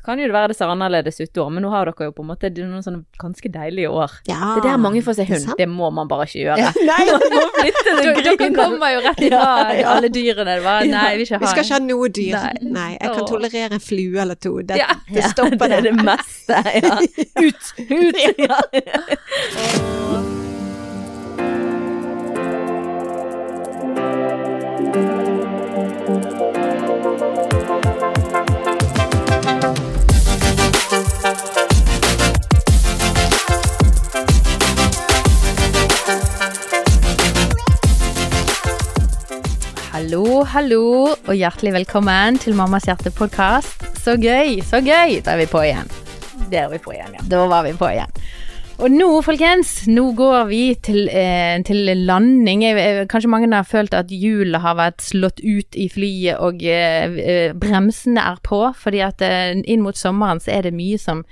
Så kan jo det være det ser annerledes ut da, men nå har dere jo på en måte noen sånne ganske deilige år. Ja, Det er der mange får seg hund. Det må man bare ikke gjøre. Nei, Man må flytte Dere kommer jo rett ifra Ja, ja. alle dyrene. Det var, nei, vi vi skal ikke ha noe dyr. Nei. Nei. jeg kan Åh. tolerere en flue eller to. Det, Ja. det stopper det er det. det meste, ja. Ut! Ut! Ja. Hallo, hallo, og hjertelig velkommen til Mammas hjerte-podkast. Så gøy, så gøy! Da er vi på igjen. Det er vi på igjen, ja. Da var vi på igjen. Og nå, folkens, nå går vi til, eh, til landing. Jeg, jeg, kanskje mange har følt at hjulet har vært slått ut i flyet, og eh, eh, bremsene er på. Fordi at eh, inn mot sommeren så er det mye som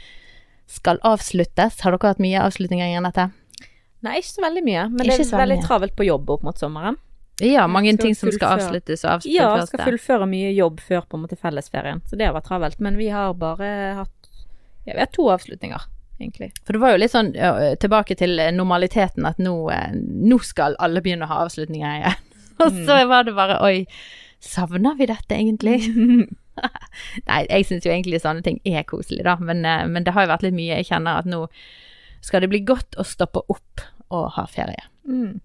skal avsluttes. Har dere hatt mye avslutninger i dette? Nei, ikke så veldig mye, men Ikke det er veldig mye. travelt på jobb opp mot sommeren. Ja, mange ting som skal avsluttes og avsluttes Ja, skal fullføre mye jobb før på en måte fellesferien, så det har vært travelt. Men vi har bare hatt ja, vi har to avslutninger, egentlig. For det var jo litt sånn ja, tilbake til normaliteten at nå, eh, nå skal alle begynne å ha avslutninger igjen. Og så var det bare oi, savner vi dette egentlig? Nei, jeg syns jo egentlig sånne ting er koselig, da, men, eh, men det har jo vært litt mye. Jeg kjenner at nå skal det bli godt å stoppe opp og ha ferie. Mm.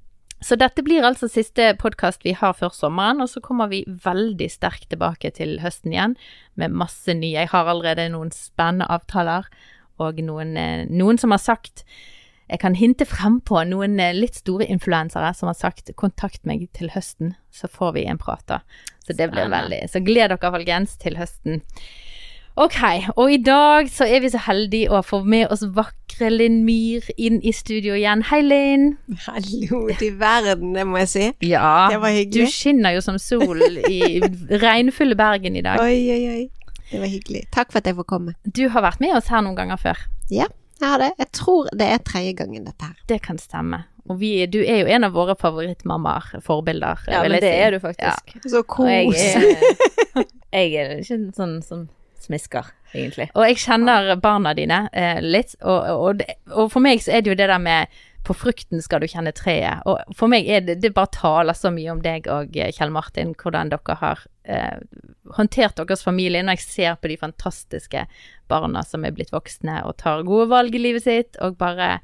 Så dette blir altså siste podkast vi har før sommeren, og så kommer vi veldig sterkt tilbake til høsten igjen med masse nye. Jeg har allerede noen spennende avtaler, og noen, eh, noen som har sagt Jeg kan hinte frem på noen eh, litt store influensere som har sagt 'kontakt meg til høsten', så får vi en prat da. Så det blir veldig Så gled dere, folkens, til høsten. Ok, og i dag så er vi så heldige å få med oss vakre Linn Myhr inn i studio igjen. Hei, Linn. Hallo til verden, det må jeg si. Ja, Det var du skinner jo som sol i regnfulle Bergen i dag. Oi, oi, oi. Det var hyggelig. Takk for at jeg får komme. Du har vært med oss her noen ganger før. Ja, jeg har det. Jeg tror det er tredje gangen dette her. Det kan stemme. Og vi, du er jo en av våre favorittmammaer, forbilder. Ja, vil men det si. er du faktisk. Så Og jeg kos. er, jeg er ikke sånn som smisker, egentlig. Og jeg kjenner barna dine eh, litt, og, og, og for meg så er det jo det der med på frukten skal du kjenne treet. Og for meg er det, det bare taler så mye om deg og eh, Kjell Martin, hvordan dere har eh, håndtert deres familie. Når jeg ser på de fantastiske barna som er blitt voksne og tar gode valg i livet sitt, og bare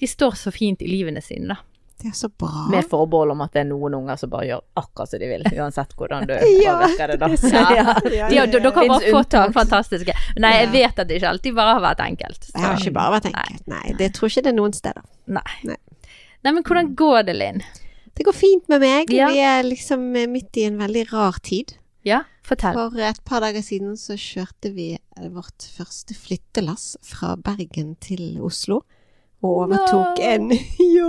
De står så fint i livene sine, da. Det er så bra. Med forbehold om at det er noen unger som bare gjør akkurat som de vil, uansett hvordan du Ja, påvirker det, da. er. Ja. Ja, De, dere har bare fått noen fantastiske Nei, jeg vet at det ikke alltid bare har vært enkelt. Det har ikke bare vært enkelt. Nei, det tror ikke det er noen steder. Nei. Nei. Nei, men hvordan går det, Linn? Det går fint med meg. Ja. Vi er liksom midt i en veldig rar tid. Ja, fortell. For et par dager siden så kjørte vi vårt første flyttelass fra Bergen til Oslo. Og overtok en Ja,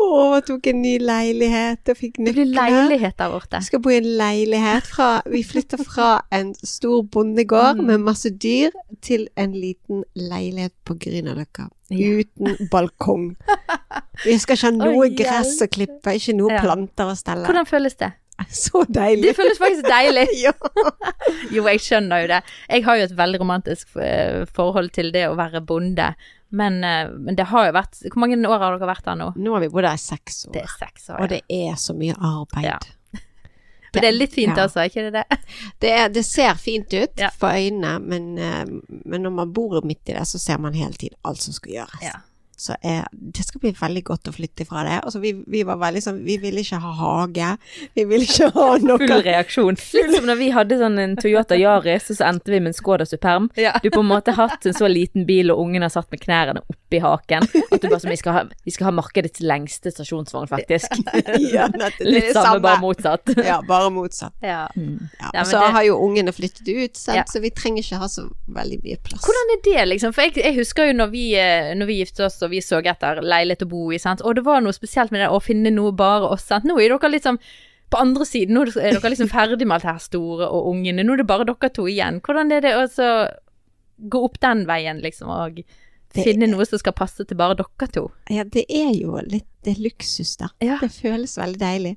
og overtok en ny leilighet og fikk Det blir nøkler. leilighet der borte. Vi skal bo i en leilighet fra Vi flytter fra en stor bondegård Mm. med masse dyr til en liten leilighet på Grünerløkka. Ja. Uten balkong. Vi skal ikke ha noe oh, gress å klippe, ikke noe Ja. planter å stelle. Hvordan føles det? Så deilig. Det føles faktisk deilig. Ja. Jo, jeg skjønner jo det. Jeg har jo et veldig romantisk eh, forhold til det å være bonde, men, eh, men det har jo vært Hvor mange år har dere vært der nå? Nå har vi bodd her i seks år, seks år. og det er så mye arbeid. Ja. Men det er litt fint Ja. er ikke det det? Det, er, det ser fint ut Ja. for øynene, men, eh, men når man bor midt i det, så ser man hele tiden alt som skal gjøres. Så er det skal bli veldig godt å flytte fra det. Altså, vi, vi var veldig sånn Vi ville ikke ha hage. Vi ville ikke ha noe Full reaksjon. Litt som når vi hadde sånn en Toyota Yaris, og så endte vi med en Skoda Superm. Ja. Du på en måte har hatt en så liten bil, og ungen har satt med knærne oppi haken. At du bare sånn vi skal ha, vi skal ha markedets lengste stasjonsvogn, faktisk. Ja, er Litt det samme, samme. bare motsatt. Ja, bare motsatt. Ja. Mm. Ja, og så det- har jo ungene flyttet ut, så vi trenger ikke ha så veldig mye plass. Hvordan er det, liksom? For jeg, jeg husker jo når vi, eh, når vi giftet oss og vi så etter leilighet å bo i, sant? og det var noe spesielt med det å finne noe bare oss. Sant? Nå er dere liksom på andre siden, nå er dere liksom ferdig med alt det her store og ungene. Nå er det bare dere to igjen. Hvordan er det å gå opp den veien, liksom, og finne noe som skal passe til bare dere to? Ja, det er jo litt det er luksus, da. Ja. Det føles veldig deilig.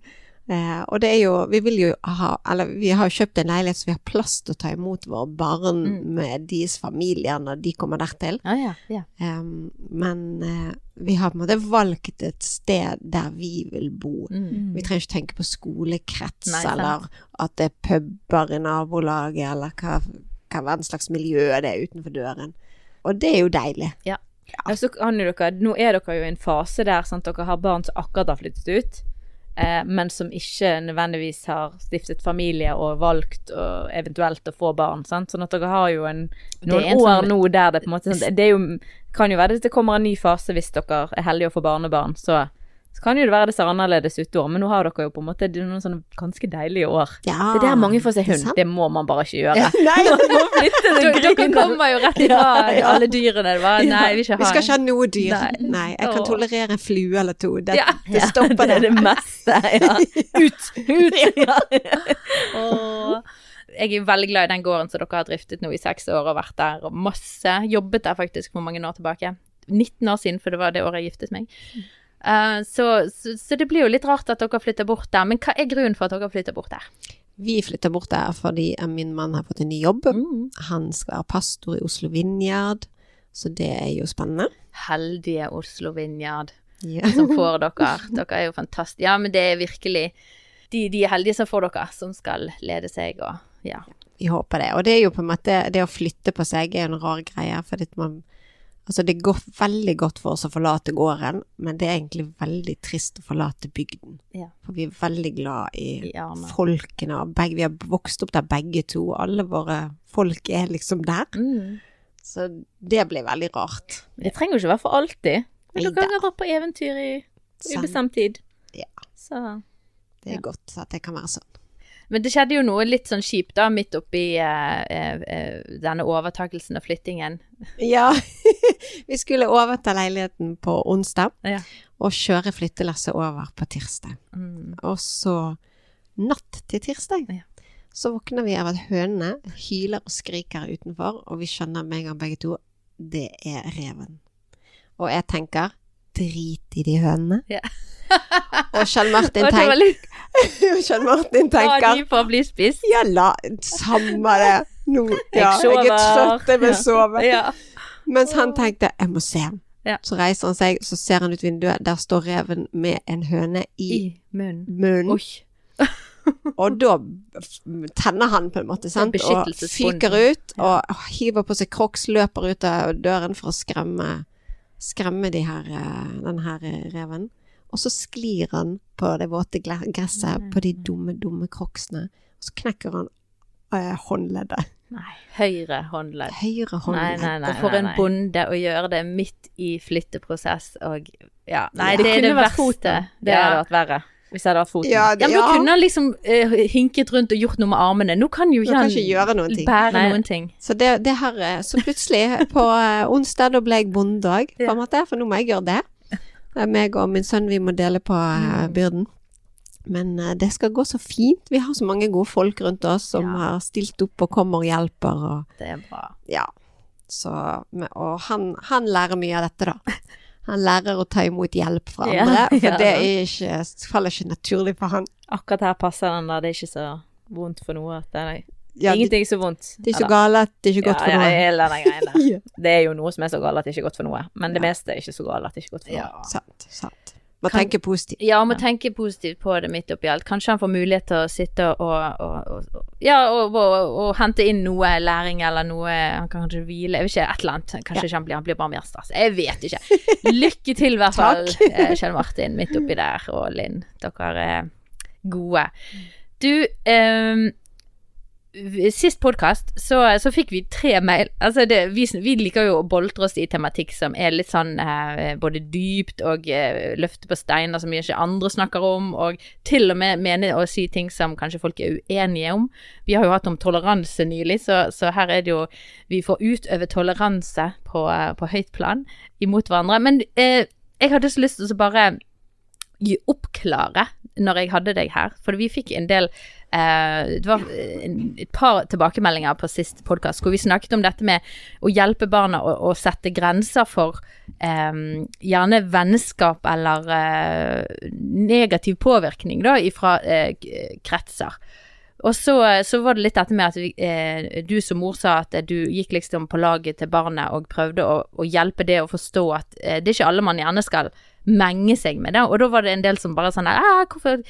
Eh, og det er jo Vi vil jo ha Eller vi har kjøpt en leilighet så vi har plass til å ta imot våre barn Mm. med deres familier når de kommer dertil. Ja, ja, ja. Eh, men eh, vi har på en måte valgt et sted der vi vil bo. Mm. Vi trenger ikke tenke på skolekrets Nei, eller at det er puber i nabolaget, eller hva, hva slags miljø det er utenfor døren. Og det er jo deilig. Ja, så kan dere, nå er dere jo i en fase der sant, dere har barn som akkurat har flyttet ut, eh, men som ikke nødvendigvis har stiftet familie og valgt og eventuelt å få barn. Sant? Sånn at dere har jo en, noen en år sånn- nå der det på en måte Det jo, kan jo være at det kommer en ny fase hvis dere er heldige å få barnebarn. Så, så kan jo det være det ser annerledes ut da, men nå har dere jo på en måte noen sånne ganske deilige år. Ja, Det er der mange får seg det hund. Det må man bare ikke gjøre. Nei, må flytte Dere dere kommer jo rett ifra Ja, ja. alle dyrene. Det var, nei, vi ikke vi skal ikke ha noe dyr. Nei. Nei. jeg kan Åh. tolerere en flue eller to. Det, Ja. det stopper det er det. det meste, ja. Ut! Ut! Ja. Åh. Jeg er veldig glad i den gården som dere har driftet nå i seks år og vært der og masse. Jobbet der faktisk for mange år tilbake. 19 år siden, for det var det året jeg giftet meg. Eh, så, så, så det blir jo litt rart at dere flytter bort der. Men hva er grunnen for at dere flytter bort der? Vi flytter bort der fordi eh, min mann har fått en ny jobb. Mm. Han skal være pastor i Oslo Vinjard, så det er jo spennende. Heldige Oslo Vinjard yeah. som får dere. Dere er jo fantastiske. Ja, men det er virkelig de, de er heldige som får dere, som skal lede seg og ja. Vi håper det. Og det er jo på en måte Det å flytte på seg er en rar greie, for man Altså, det går veldig godt for oss å forlate gården, men det er egentlig veldig trist å forlate bygden. Ja. For vi er veldig glad i I folkene, begge, vi har vokst opp der begge to. Alle våre folk er liksom der. Mm. Så det blir veldig rart. Det trenger jo ikke være for alltid. Men du kan dra på eventyr i ubestemt tid. Ja. Så Det er godt at det kan være sånn. Men det skjedde jo noe litt sånn kjipt da, midt oppi uh, uh, denne overtakelsen og flyttingen. Ja, vi skulle overta leiligheten på onsdag Ja. og kjøre flyttelasset over på tirsdag. Mm. Og så natt til tirsdag Ja. så våkner vi av at hønene hyler og skriker utenfor, og vi skjønner med en gang begge to det er reven. Og jeg tenker drit i de hønene. Ja. og Kjell Martin, tenker tenk, litt Kjell Martin tenker La de få bli spist. ja, la, samme det. Nå, ja, jeg er trøtt, jeg vil sove. Ja. Mens han tenkte, jeg må se. Ja. Så reiser han seg, så ser han ut vinduet, der står reven med en høne i, I munnen. munnen. Og da tenner han på en måte, sant? Og fyker ut, og hiver på seg crocs, løper ut av døren for å skremme, skremme de her, eh, den her eh, reven. Og så sklir han på det våte gresset, Nei, på de dumme, dumme crocsene. Og så knekker han eh, håndleddet. Nei. Høyre håndledd. Høyre håndledd. nei, nei. Og for en nei. bonde å gjøre det midt i flytteprosess og Ja, nei, Ja. det, er det verste. foten. Det ja. hadde vært verre. Hvis jeg hadde hatt foten. Ja, Ja, det- men da kunne han liksom uh, hinket rundt og gjort noe med armene. Nå kan jo ikke kan han ikke noen bære Nei. noen ting. Så det, det her eh, Så plutselig, på eh, onsdag, da ble jeg bonde på en måte, for nå må jeg gjøre det. Meg og min sønn, vi må dele på Mm. byrden. Men uh, det skal gå så fint. Vi har så mange gode folk rundt oss som Ja. har stilt opp og kommer og hjelper og Det er bra. ja. Så, og han, han lærer mye av dette, da. Han lærer å ta imot hjelp fra Ja, andre, for det ikke, faller ikke naturlig for han. Akkurat her passer den der. Det er ikke så vondt for noe. Det er, Ja, ingenting er så vondt. det er så Eller- gale at det er ikke godt for ja, noe. Hele den greien der. Det er jo noe som er så galt at det ikke er godt for noe. Men det Ja. meste er ikke så galt at det ikke er godt for noe. Ja. Sant, sant. Må Kan- tenke positivt. Ja, man tenke positivt på det midt oppi alt. Kanskje han får mulighet til å sitte og, og, og, Ja, og, og, hente inn noe læring eller noe Han kan kanskje hvile, jeg vet ikke, et eller annet. Kanskje ikke han blir, han blir bare mer stress. Jeg vet ikke. Lykke til, i hvert fall, eh, Kjell Martin, midt oppi der, og Linn. Dere er gode. Du, ehm, Sist podkast så, så fikk vi tre mail. Altså det, vi, vi liker jo å boltre oss i tematikk som er litt sånn eh, både dypt og eh, løfte på steiner som ikke andre snakker om, og til og med mener å si ting som kanskje folk er uenige om. Vi har jo hatt om toleranse nylig, så, så her er det jo Vi får utøve toleranse på, eh, på høyt plan imot hverandre. Men eh, jeg hadde så lyst til å bare gi- oppklare når jeg hadde deg her, for vi fikk en del Eh, det var et par tilbakemeldinger på sist podkast hvor vi snakket om dette med å hjelpe barna å, å sette grenser for um, gjerne vennskap eller uh, negativ påvirkning da, fra uh, kretser. Og så, så var det litt dette med at vi, du som mor sa at du gikk liksom på laget til barnet og prøvde å, å hjelpe det å forstå at det er ikke alle man gjerne skal menge seg med. Da. Og da var det en del som bare sånn der, «Ah, hvorfor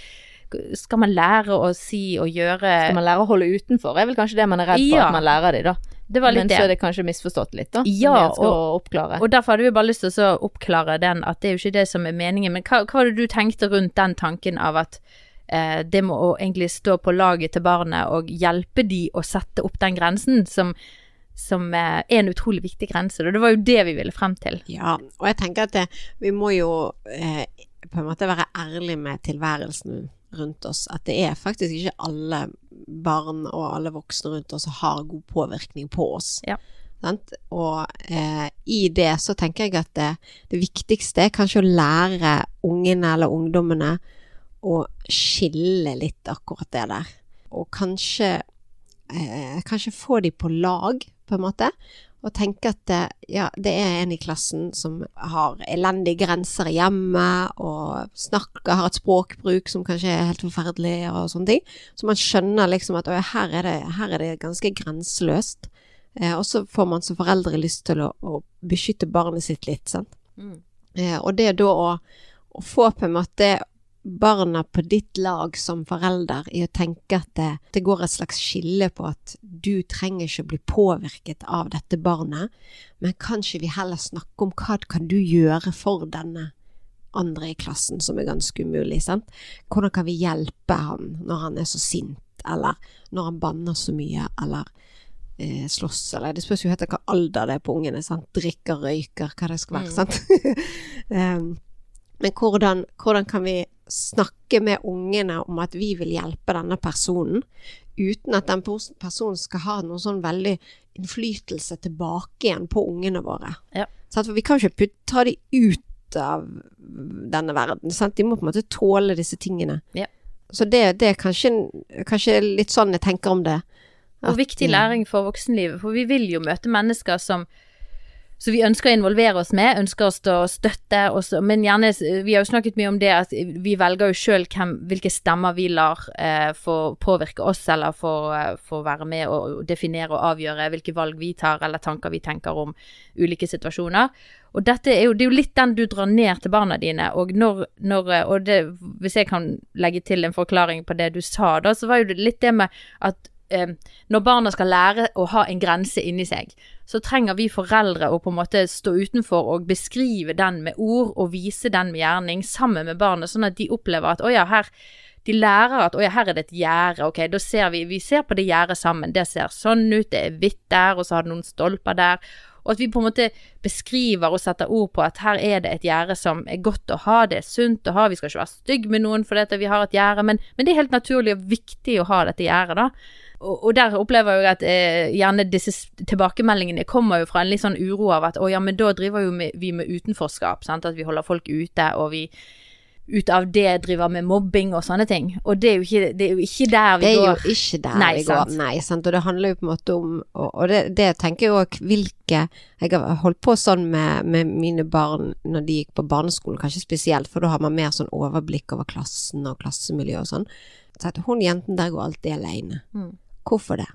skal man lære å si og gjøre Skal man lære å holde utenfor, er vel kanskje det man er redd for Ja. at man lærer de, da. Det var litt Men så er det. det kanskje misforstått litt, da. Ja, og- Og derfor hadde vi bare lyst til å oppklare den, at det er jo ikke det som er meningen. Men hva, hva var det du tenkte rundt den tanken av at eh, det må å egentlig stå på laget til barnet og hjelpe de å sette opp den grensen, som, som eh, er en utrolig viktig grense. Og det var jo det vi ville frem til. Ja, og jeg tenker at det, vi må jo eh, på en måte være ærlige med tilværelsen rundt oss. At det er faktisk ikke alle barn og alle voksne rundt oss som har god påvirkning på oss. Ja. Sant? Og eh, i det så tenker jeg at det, det viktigste er kanskje å lære ungene eller ungdommene å skille litt akkurat det der. Og kanskje, eh, kanskje få de på lag, på en måte og tenke at det, ja, det er en i klassen som har elendige grenser i hjemmet, og snakker, har et språkbruk som kanskje er helt forferdelig, og sånne ting. Så man skjønner liksom at her, er det, her er det ganske grenseløst. Eh, og så får man som foreldre lyst til å, å beskytte barnet sitt litt, sant. Eh, og det da å, å få på en måte barna på ditt lag som forelder i å tenke at det, det går et slags skille på at du trenger ikke bli påvirket av dette barnet, men kanskje vi heller snakke om hva kan du gjøre for denne andre i klassen som er ganske umulig, sant? Hvordan kan vi hjelpe han når han er så sint, eller når han banner så mye, eller eh, slåss, eller det spørs jo helt hva alder det er på ungene, sant? Drikker, røyker, hva det skal være, Mm. sant? um, men hvordan, hvordan kan vi snakke med ungene om at vi vil hjelpe denne personen, uten at den personen skal ha noen sånn veldig innflytelse tilbake igjen på ungene våre. Ja. For vi kan ikke ta de ut av denne verden. Sant? De må på en måte tåle disse tingene. Ja. Så det, det er kanskje, kanskje litt sånn jeg tenker om det. Og viktig eh, læring for voksenlivet, for vi vil jo møte mennesker som så vi ønsker å involvere oss med, ønsker oss til å støtte oss, men gjerne Vi har jo snakket mye om det at vi velger jo sjøl hvilke stemmer vi lar eh, få påvirke oss, eller eh, få være med og definere og avgjøre hvilke valg vi tar, eller tanker vi tenker om ulike situasjoner. Og dette er jo, det er jo litt den du drar ned til barna dine, og når, når og det, Hvis jeg kan legge til en forklaring på det du sa da, så var jo det litt det med at eh, når barna skal lære å ha en grense inni seg, så trenger vi foreldre å på en måte stå utenfor og beskrive den med ord og vise den med gjerning sammen med barnet, sånn at de opplever at å ja, her de lærer at å ja, her er det et gjerde, ok, da ser vi, vi ser på det gjerdet sammen, det ser sånn ut, det er hvitt der, og så har det noen stolper der, og at vi på en måte beskriver og setter ord på at her er det et gjerde som er godt å ha, det er sunt å ha, vi skal ikke være stygg med noen fordi vi har et gjerde, men, men det er helt naturlig og viktig å ha dette gjerdet da. Og, og der opplever jeg at eh, gjerne disse tilbakemeldingene kommer jo fra en litt sånn uro av at å ja, men da driver jo med, vi med utenforskap, sant, at vi holder folk ute, og vi ut av det driver med mobbing og sånne ting. Og det er jo ikke, det er jo ikke der vi går. Det er går. jo ikke der Nei, vi går. sant. Nei, sant. Og det handler jo på en måte om Og, og det, det tenker jeg òg hvilke Jeg har holdt på sånn med, med mine barn når de gikk på barneskolen, kanskje spesielt, for da har man mer sånn overblikk over klassen og klassemiljø og sånn. Så at hun jenten der går alltid alene. Mm. Hvorfor det?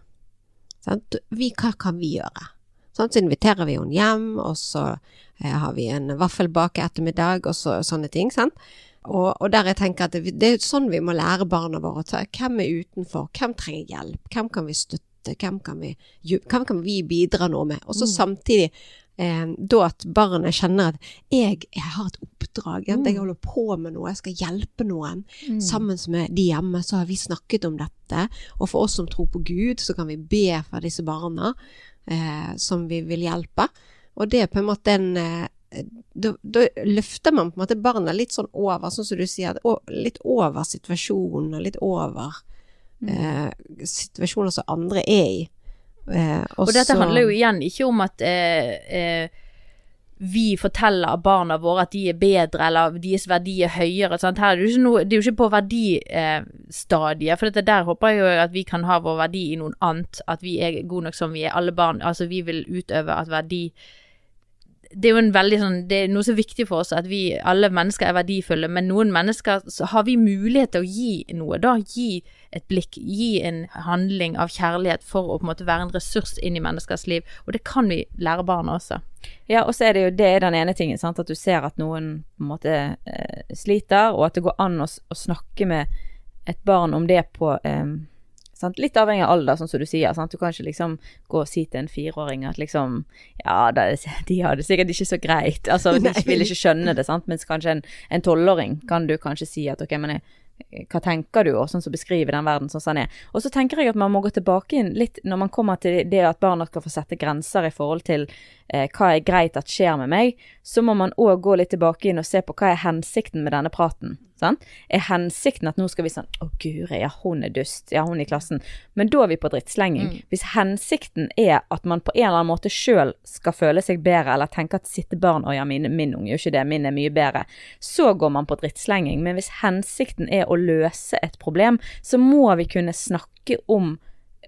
Sant? Vi, hva kan vi gjøre? Sånn, så inviterer vi henne hjem, og så eh, har vi en vaffelbake ettermiddag, og så, sånne ting. Sant? Og, og der jeg tenker at det, det er sånn vi må lære barna våre å ta. Hvem er utenfor? Hvem trenger hjelp? Hvem kan vi støtte? Hvem kan vi, hvem kan vi bidra noe med? Og så samtidig eh, da at barnet kjenner at jeg, jeg har et oppdrag, at jeg holder på med noe, jeg skal hjelpe noen. Sammen med de hjemme så har vi snakket om dette, og for oss som tror på Gud, så kan vi be for disse barna eh, som vi vil hjelpe. Og det er på en måte en eh, da, da løfter man på en måte barna litt sånn over, sånn som du sier, litt over situasjonen, og litt over eh, situasjoner som andre er i. Eh, Og dette så- handler jo igjen ikke om at eh, eh, vi forteller barna våre at de er bedre, eller deres verdi er høyere. Sant? Her er det, jo ikke ikke på verdistadiet, for dette der håper jeg jo at vi kan ha vår verdi i noe annet. At vi er gode nok som vi er, alle barn. Altså vi vil utøve at verdi det er jo en veldig sånn Det er noe så viktig for oss at vi alle mennesker er verdifulle, men noen mennesker har vi mulighet til å gi noe, da. Gi et blikk, gi en handling av kjærlighet for å på en måte være en ressurs inn i menneskers liv. Og det kan vi lære barna også. Ja, og så er det jo det er den ene tingen, sant? at du ser at noen på en måte eh, sliter, og at det går an å, å snakke med et barn om det på eh, sant? Litt avhengig av alder, sånn som du sier. Sant? Du kan ikke liksom gå og si til en fireåring at liksom Ja, det, de har det sikkert ikke så greit. Altså, de Nei. vil ikke skjønne det, sant. Mens kanskje en en tolvåring kan du kanskje si at ok, men jeg, hva tenker du, og sånn som beskriver den verden sånn som den er. Og så tenker jeg at man må gå tilbake inn litt når man kommer til det at barna skal få sette grenser i forhold til eh, hva er greit at skjer med meg, så må man òg gå litt tilbake inn og se på hva er hensikten med denne praten. Sant? Er hensikten at nå skal vi sånn Å, guri, ja, hun er dust. Ja, hun i klassen. Men da er vi på drittslenging. Hvis hensikten er at man på en eller annen måte sjøl skal føle seg bedre, eller tenke at sitte barn Å ja, min, min unge gjør ikke det, min er mye bedre. Så går man på drittslenging. Men hvis hensikten er å løse et problem, så må vi kunne snakke om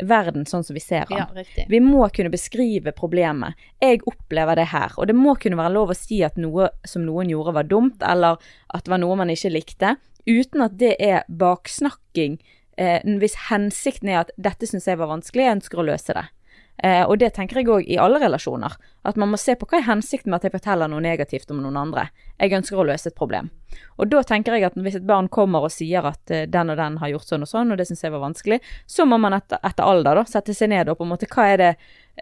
verden sånn som vi ser den. Ja. Vi må kunne beskrive problemet. Jeg opplever det her. Og det må kunne være lov å si at noe som noen gjorde var dumt, eller at det var noe man ikke likte, uten at det er baksnakking. Eh, hvis hensikten er at 'dette syns jeg var vanskelig, jeg ønsker å løse det'. Eh, og det tenker jeg òg i alle relasjoner. At man må se på hva er hensikten med at jeg forteller noe negativt om noen andre. Jeg ønsker å løse et problem. Og da tenker jeg at hvis et barn kommer og sier at eh, den og den har gjort sånn og sånn, og det syns jeg var vanskelig, så må man etter, etter alder da sette seg ned og på en måte hva er det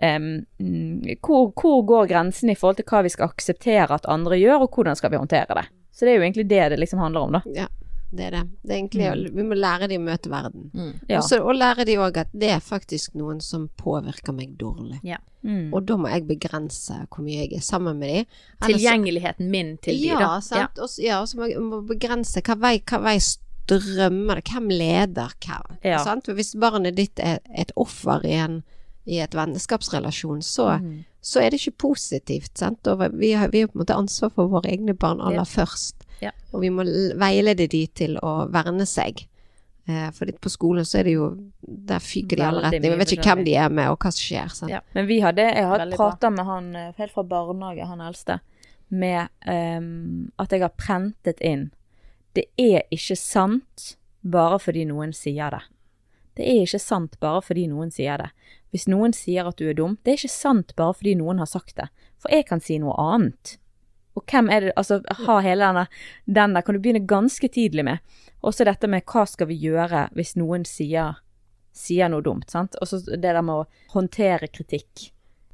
mm, hvor, hvor går grensen i forhold til hva vi skal akseptere at andre gjør, og hvordan skal vi håndtere det. Så det er jo egentlig det det liksom handler om, da. Ja, det er det. Det er egentlig, mm. Vi må lære de å møte verden. Mm. Ja. Også, og lære de òg at det er faktisk noen som påvirker meg dårlig. Mm. Og da må jeg begrense hvor mye jeg er sammen med de. Ellers- Tilgjengeligheten min til de, ja, da. sant. Og så- Ja, må jeg må begrense hva vei, hva vei strømmer det, hvem leder hva. Ja. Sant? For hvis barnet ditt er et offer i, en, i et vennskapsrelasjon, så, Mm. så er det ikke positivt. Sant? Og vi har, vi har på en måte ansvar for våre egne barn aller Ja. først. Ja. Og vi må veilede de til å verne seg. Eh, for på skolen så er det jo Der fyker de i alle retninger. Vi vet ikke hvem de er med, og hva som skjer. Ja. Men vi hadde, jeg har prata med han eh, helt fra barnehage, han eldste, med um, at jeg har prentet inn Det er ikke sant bare fordi noen sier det. Det er ikke sant bare fordi noen sier det. Hvis noen sier at du er dum, det er ikke sant bare fordi noen har sagt det. For jeg kan si noe annet. Og hvem er det Altså, ha hele denne Den der kan du begynne ganske tidlig med. Også dette med hva skal vi gjøre hvis noen sier sier noe dumt, sant. Og så det der med å håndtere kritikk.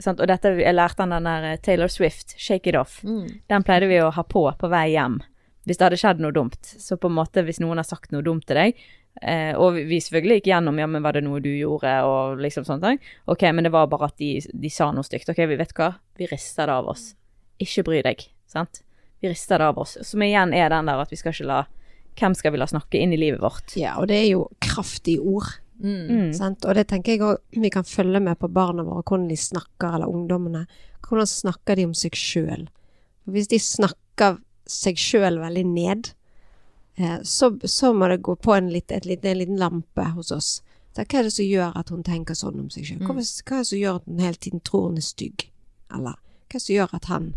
Sant? Og dette, jeg lærte han den der eh, Taylor Swift, 'Shake It Off'. Mm. Den pleide vi å ha på på vei hjem hvis det hadde skjedd noe dumt. Så på en måte hvis noen har sagt noe dumt til deg, eh, og vi- vi selvfølgelig gikk gjennom ja, men var det noe du gjorde, og liksom sånne ting. Ok, men det var bare at de, de sa noe stygt. Ok, vi vet hva, vi rister det av oss. Ikke bry deg, sant. Vi rister det av oss. Som igjen er den der at vi skal ikke la Hvem skal vi la snakke inn i livet vårt? Ja, og det er jo kraftige ord. Mm. Mm. Sant? Og det tenker jeg òg vi kan følge med på barna våre, hvordan de snakker, eller ungdommene. Hvordan snakker de om seg sjøl? Hvis de snakker seg sjøl veldig ned, eh, så, så må det gå på en, litt, et, en liten lampe hos oss. Så hva er det som gjør at hun tenker sånn om seg sjøl? Hva, hva er det som gjør at hun hele tiden tror hun er stygg? Eller hva er det som gjør at han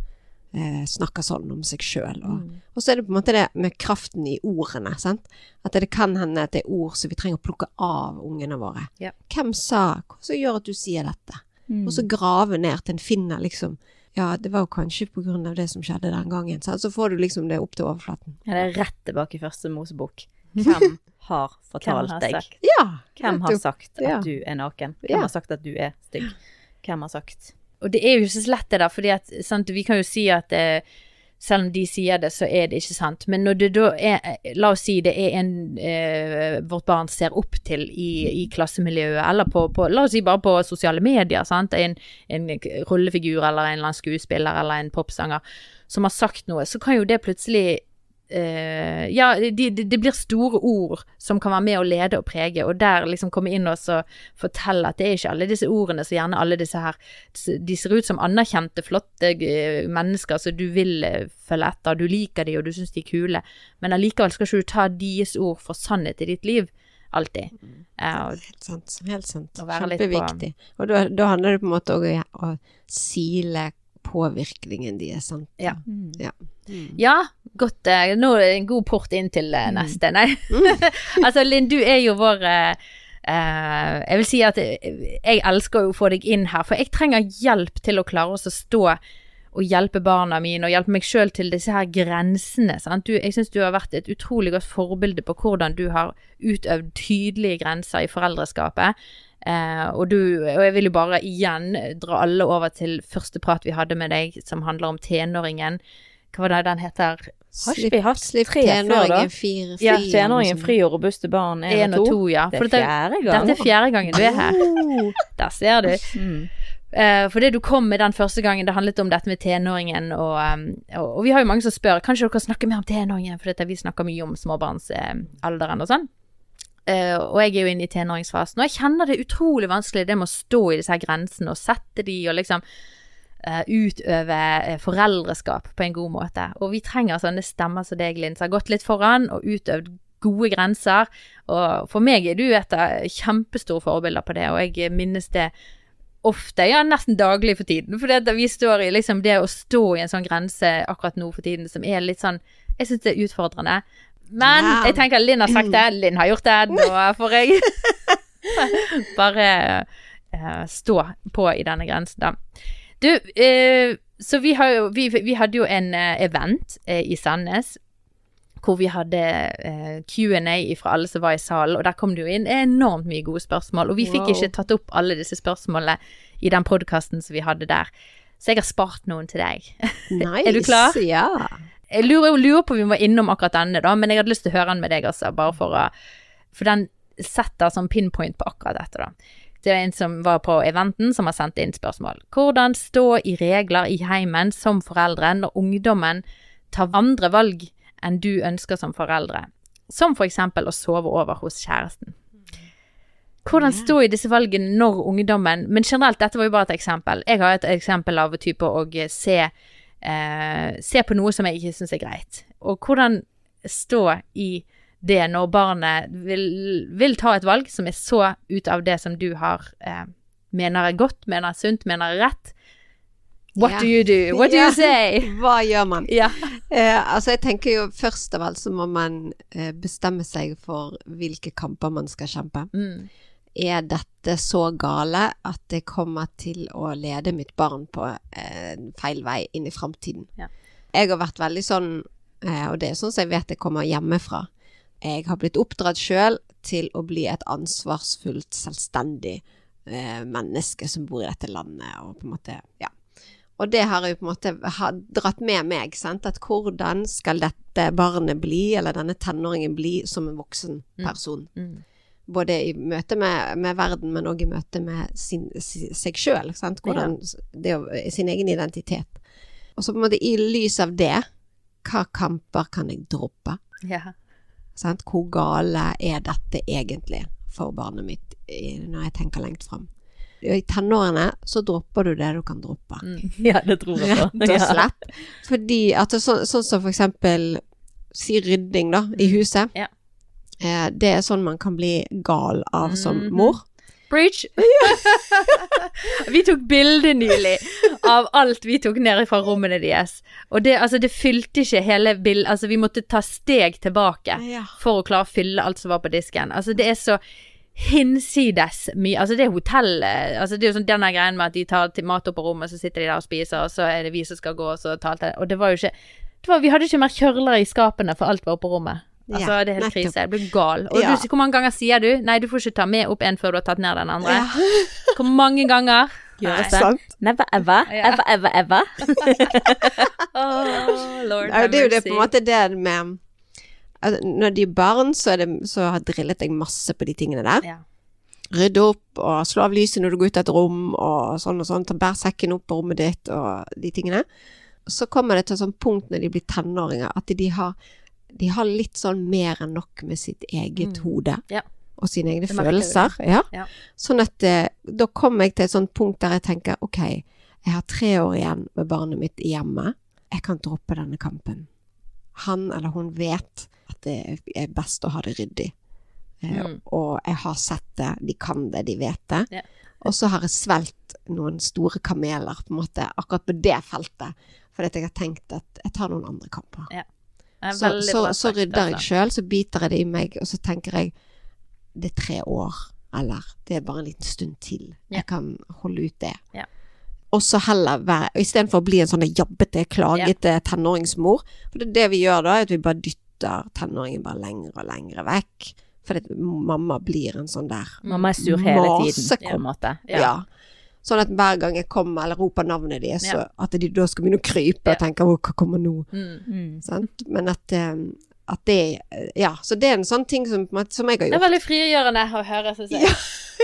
eh, snakker sånn om seg sjøl? Og, og så er det på en måte det med kraften i ordene. Sant? At det kan hende at det er ord som vi trenger å plukke av ungene våre. Ja. Hvem sa Hva som gjør at du sier dette? Mm. Og så grave ned til en finner liksom Ja, det var jo kanskje av det som skjedde den gangen. Så får du liksom det opp til overflaten. Ja, det er rett tilbake i første Mosebok. Hvem har fortalt har deg? sagt? Ja! Hvem har sagt at du er naken? Hvem Ja. har sagt at du er stygg? Hvem har sagt Og det er jo ikke så lett det der, fordi at sant, vi kan jo si at eh, selv om de sier det, så er det ikke sant. Men når det da er eh, La oss si det er en eh, vårt barn ser opp til i, i klassemiljøet, eller på, på La oss si bare på sosiale medier, sant. En, en rollefigur eller en eller annen skuespiller eller en popsanger som har sagt noe, så kan jo det plutselig eh, Ja, det de, de blir store ord som kan være med å lede og prege, og der liksom komme inn og så fortelle at det er ikke alle disse ordene så gjerne alle disse her De ser ut som anerkjente, flotte mennesker som du vil eh, følge etter, du liker de og du syns de er kule, men allikevel skal ikke du ta deres ord for sannhet i ditt liv. Alltid. Eh, og, Helt sant. Helt sant. Kjempeviktig. på-. Og da, da handler det på en måte òg om å sile påvirkningen deres, sant. Ja. Mm. Ja. ja, godt. eh, Nå er det en god port inn til eh, neste. Nei. altså, Linn, du er jo vår eh, eh, Jeg vil si at jeg elsker å få deg inn her, for jeg trenger hjelp til å klare oss å stå og hjelpe barna mine og hjelpe meg sjøl til disse her grensene. Sant? Du, jeg syns du har vært et utrolig godt forbilde på hvordan du har utøvd tydelige grenser i foreldreskapet. Eh, og, du, og jeg vil jo bare igjen dra alle over til første prat vi hadde med deg, som handler om tenåringen. Hva var det den heter? Har ikke vi hatt Slipp tre før, da? tenåringen fri, Ja, tenåringen fri og robuste barn én og to, ja. Det er fjerde gang. dette er fjerde gangen du er her. Oh. Der ser du. Mm. Eh, for det du kom med den første gangen, det handlet om dette med tenåringen, og, um, og, og vi har jo mange som spør Kanskje dere snakker mer om tenåringen, for dette, vi snakker mye om småbarnsalderen og sånn. Eh, og jeg er jo inne i tenåringsfasen, og jeg kjenner det utrolig vanskelig det med å stå i disse her grensene og sette de og liksom uh, utøve eh, foreldreskap på en god måte. Og vi trenger sånne stemmer som deg, Linn, som har gått litt foran og utøvd gode grenser. Og for meg er du et av kjempestore forbilder på det, og jeg minnes det ofte, ja nesten daglig for tiden. For det, vi står i liksom det å stå i en sånn grense akkurat nå for tiden som er litt sånn Jeg syns det er utfordrende. Men wow. jeg tenker Linn har sagt det, Linn har gjort det, nå får jeg bare uh, stå på i denne grensen, da. Du, uh, så vi, har vi, vi hadde jo en eh, event i Sandnes hvor vi hadde eh, Q&A fra alle som var i salen, og der kom det jo inn enormt mye gode spørsmål. Og vi fikk Wow. ikke tatt opp alle disse spørsmålene i den podkasten som vi hadde der. Så jeg har spart noen til deg. Nice. Er du klar? Ja. Jeg lurer, lurer på om vi må innom akkurat denne, da, men jeg hadde lyst til å høre den med deg, altså, bare for å For den setter sånn pinpoint på akkurat dette, da. Det er en som var på eventen, som har sendt inn spørsmål. Hvordan stå i regler i heimen som foreldre når ungdommen tar andre valg enn du ønsker som foreldre? Som for eksempel å sove over hos kjæresten. Hvordan stå i disse valgene når ungdommen Men generelt, dette var jo bare et eksempel. Jeg har et eksempel av type å se eh, se på noe som jeg ikke syns er greit. Og hvordan stå i det når barnet vil, vil ta et valg som er så ut av det som du har eh, mener er godt, mener er sunt, mener er rett. What yeah. do you do? What do yeah. you say? Hva gjør man? Yeah. Eh, altså, jeg tenker jo først av alt så må man eh, bestemme seg for hvilke kamper man skal kjempe. Mm. Er dette så gale at det kommer til å lede mitt barn på eh, feil vei inn i framtiden? Ja. Jeg har vært veldig sånn, eh, og det er sånn som jeg vet jeg kommer hjemmefra. Jeg har blitt oppdratt sjøl til å bli et ansvarsfullt, selvstendig eh, menneske som bor i dette landet, og på en måte, ja. Og det har jeg på en måte dratt med meg, sant? at hvordan skal dette barnet bli, eller denne tenåringen bli, som en voksen Mm. person? Mm. Både i møte med, med verden, men òg i møte med sin, seg sjøl. Sin egen identitet. Og så på en måte i lys av det, hva kamper kan jeg droppe? Ja. Sant? Hvor gale er dette egentlig for barnet mitt når jeg tenker lengt fram? I tenårene så dropper du det du kan droppe. Mm. Ja, det tror jeg på. Rett og slett. Fordi at så, sånn som for eksempel si rydding da, i huset. Ja. Eh, det er sånn man kan bli gal av som Mhm. mor. Bridge vi tok bilde nylig av alt vi tok ned fra rommene deres. Og det, altså, det fylte ikke hele bildet Altså, vi måtte ta steg tilbake Ja. for å klare å fylle alt som var på disken. Altså, det er så hinsides mye Altså, det er hotellet Altså, det er jo sånn denne greien med at de tar til mat opp på rommet, så sitter de der og spiser, og så er det vi som skal gå, og så tar alt det Og det var jo ikke det var, Vi hadde ikke mer kjørlere i skapene, for alt var oppe på rommet. Altså, Ja, det er helt nettopp. krise. Jeg blir gal. Og Ja. du, hvor mange ganger sier du Nei, du får ikke ta med opp en før du har tatt ned den andre. Ja. Hvor mange ganger? Gjøres Nei. det? Never ever, Ja. ever, ever, ever. Oh, Lord det er jo det på en måte det med altså, Når de er barn, så, er det, så har drillet jeg masse på de tingene der. Ja. Rydde opp og slå av lyset når du går ut av et rom, og sånn og sånn. Ta bær sekken opp på rommet ditt og de tingene. Så kommer det til et sånt punkt når de blir tenåringer, at de har de har litt sånn mer enn nok med sitt eget Mm. hode. Ja. Og sine egne følelser. Ja. Ja. Sånn at eh, da kommer jeg til et sånt punkt der jeg tenker ok, jeg har tre år igjen med barnet mitt i hjemmet. Jeg kan droppe denne kampen. Han eller hun vet at det er best å ha det ryddig. Eh, Mm. Og jeg har sett det, de kan det, de vet det. Ja. Og så har jeg svelt noen store kameler på en måte akkurat på det feltet. Fordi jeg har tenkt at jeg tar noen andre kamper. Er Så, så, så rydder jeg altså. sjøl, så biter jeg det i meg, og så tenker jeg det er tre år, eller det er bare en liten stund til. Ja. Jeg kan holde ut det. Ja. Og så heller være Istedenfor å bli en sånn jabbete, klagete tenåringsmor. For det, det vi gjør da, er at vi bare dytter tenåringen bare lenger og lenger vekk. Fordi mamma blir en sånn der Mamma er sur hele tiden, på en måte. ja. Sånn at hver gang jeg kommer eller roper navnet deres, Ja. at de da skal begynne å krype Ja. og tenke 'Å, hva kommer nå?' Mm. Mm. Sant? Men at, eh, at det Ja, så det er en sånn ting som, som jeg har gjort. Det er veldig frigjørende å høre, syns jeg. Ja.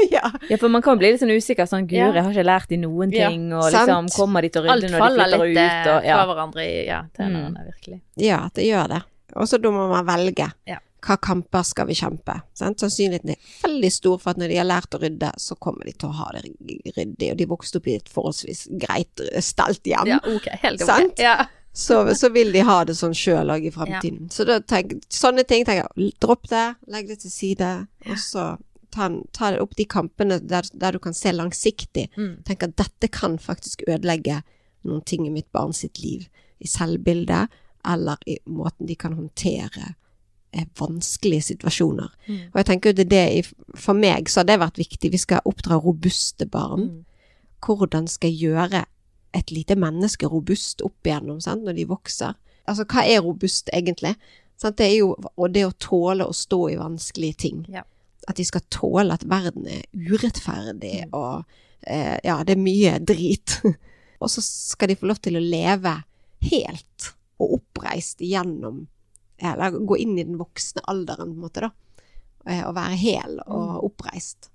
ja. Ja, for man kan bli litt sånn usikker. Sånn. Guri, jeg har ikke lært de noen Ja, ting, og liksom kommer de til å rydde når de faller flytter litt ut, Alt og ja. fra hverandre i ja, tenårene, virkelig. ja, det gjør det. Og så da må man velge. Ja. Hva kamper skal vi kjempe? Sant? Sannsynligheten er veldig stor for at når de har lært å rydde, så kommer de til å ha det ryddig. Og de vokste opp i et forholdsvis greit stelt hjem. Ja, okay, helt okay. Ja. så, så vil de ha det sånn sjøl òg i fremtiden. Så da tenk, sånne ting tenker jeg dropp det, legg det til side, og så ta, ta opp de kampene der, der du kan se langsiktig. Mm. Tenk at dette kan faktisk ødelegge noen ting i mitt barn sitt liv. I selvbildet, eller i måten de kan håndtere eh, vanskelige situasjoner. Mm. Og jeg tenker det det For meg så har det vært viktig. Vi skal oppdra robuste barn Mm. hvordan skal jeg gjøre et lite menneske robust opp igjennom sant, når de vokser. Altså, hva er robust egentlig? Sant, det er jo og det å tåle å stå i vanskelige ting. Ja. At de skal tåle at verden er urettferdig, Mm. og eh, ja, det er mye drit. og så skal de få lov til å leve helt og oppreist gjennom Eller gå inn i den voksne alderen, på en måte, da. Eh, Og være hel og oppreist.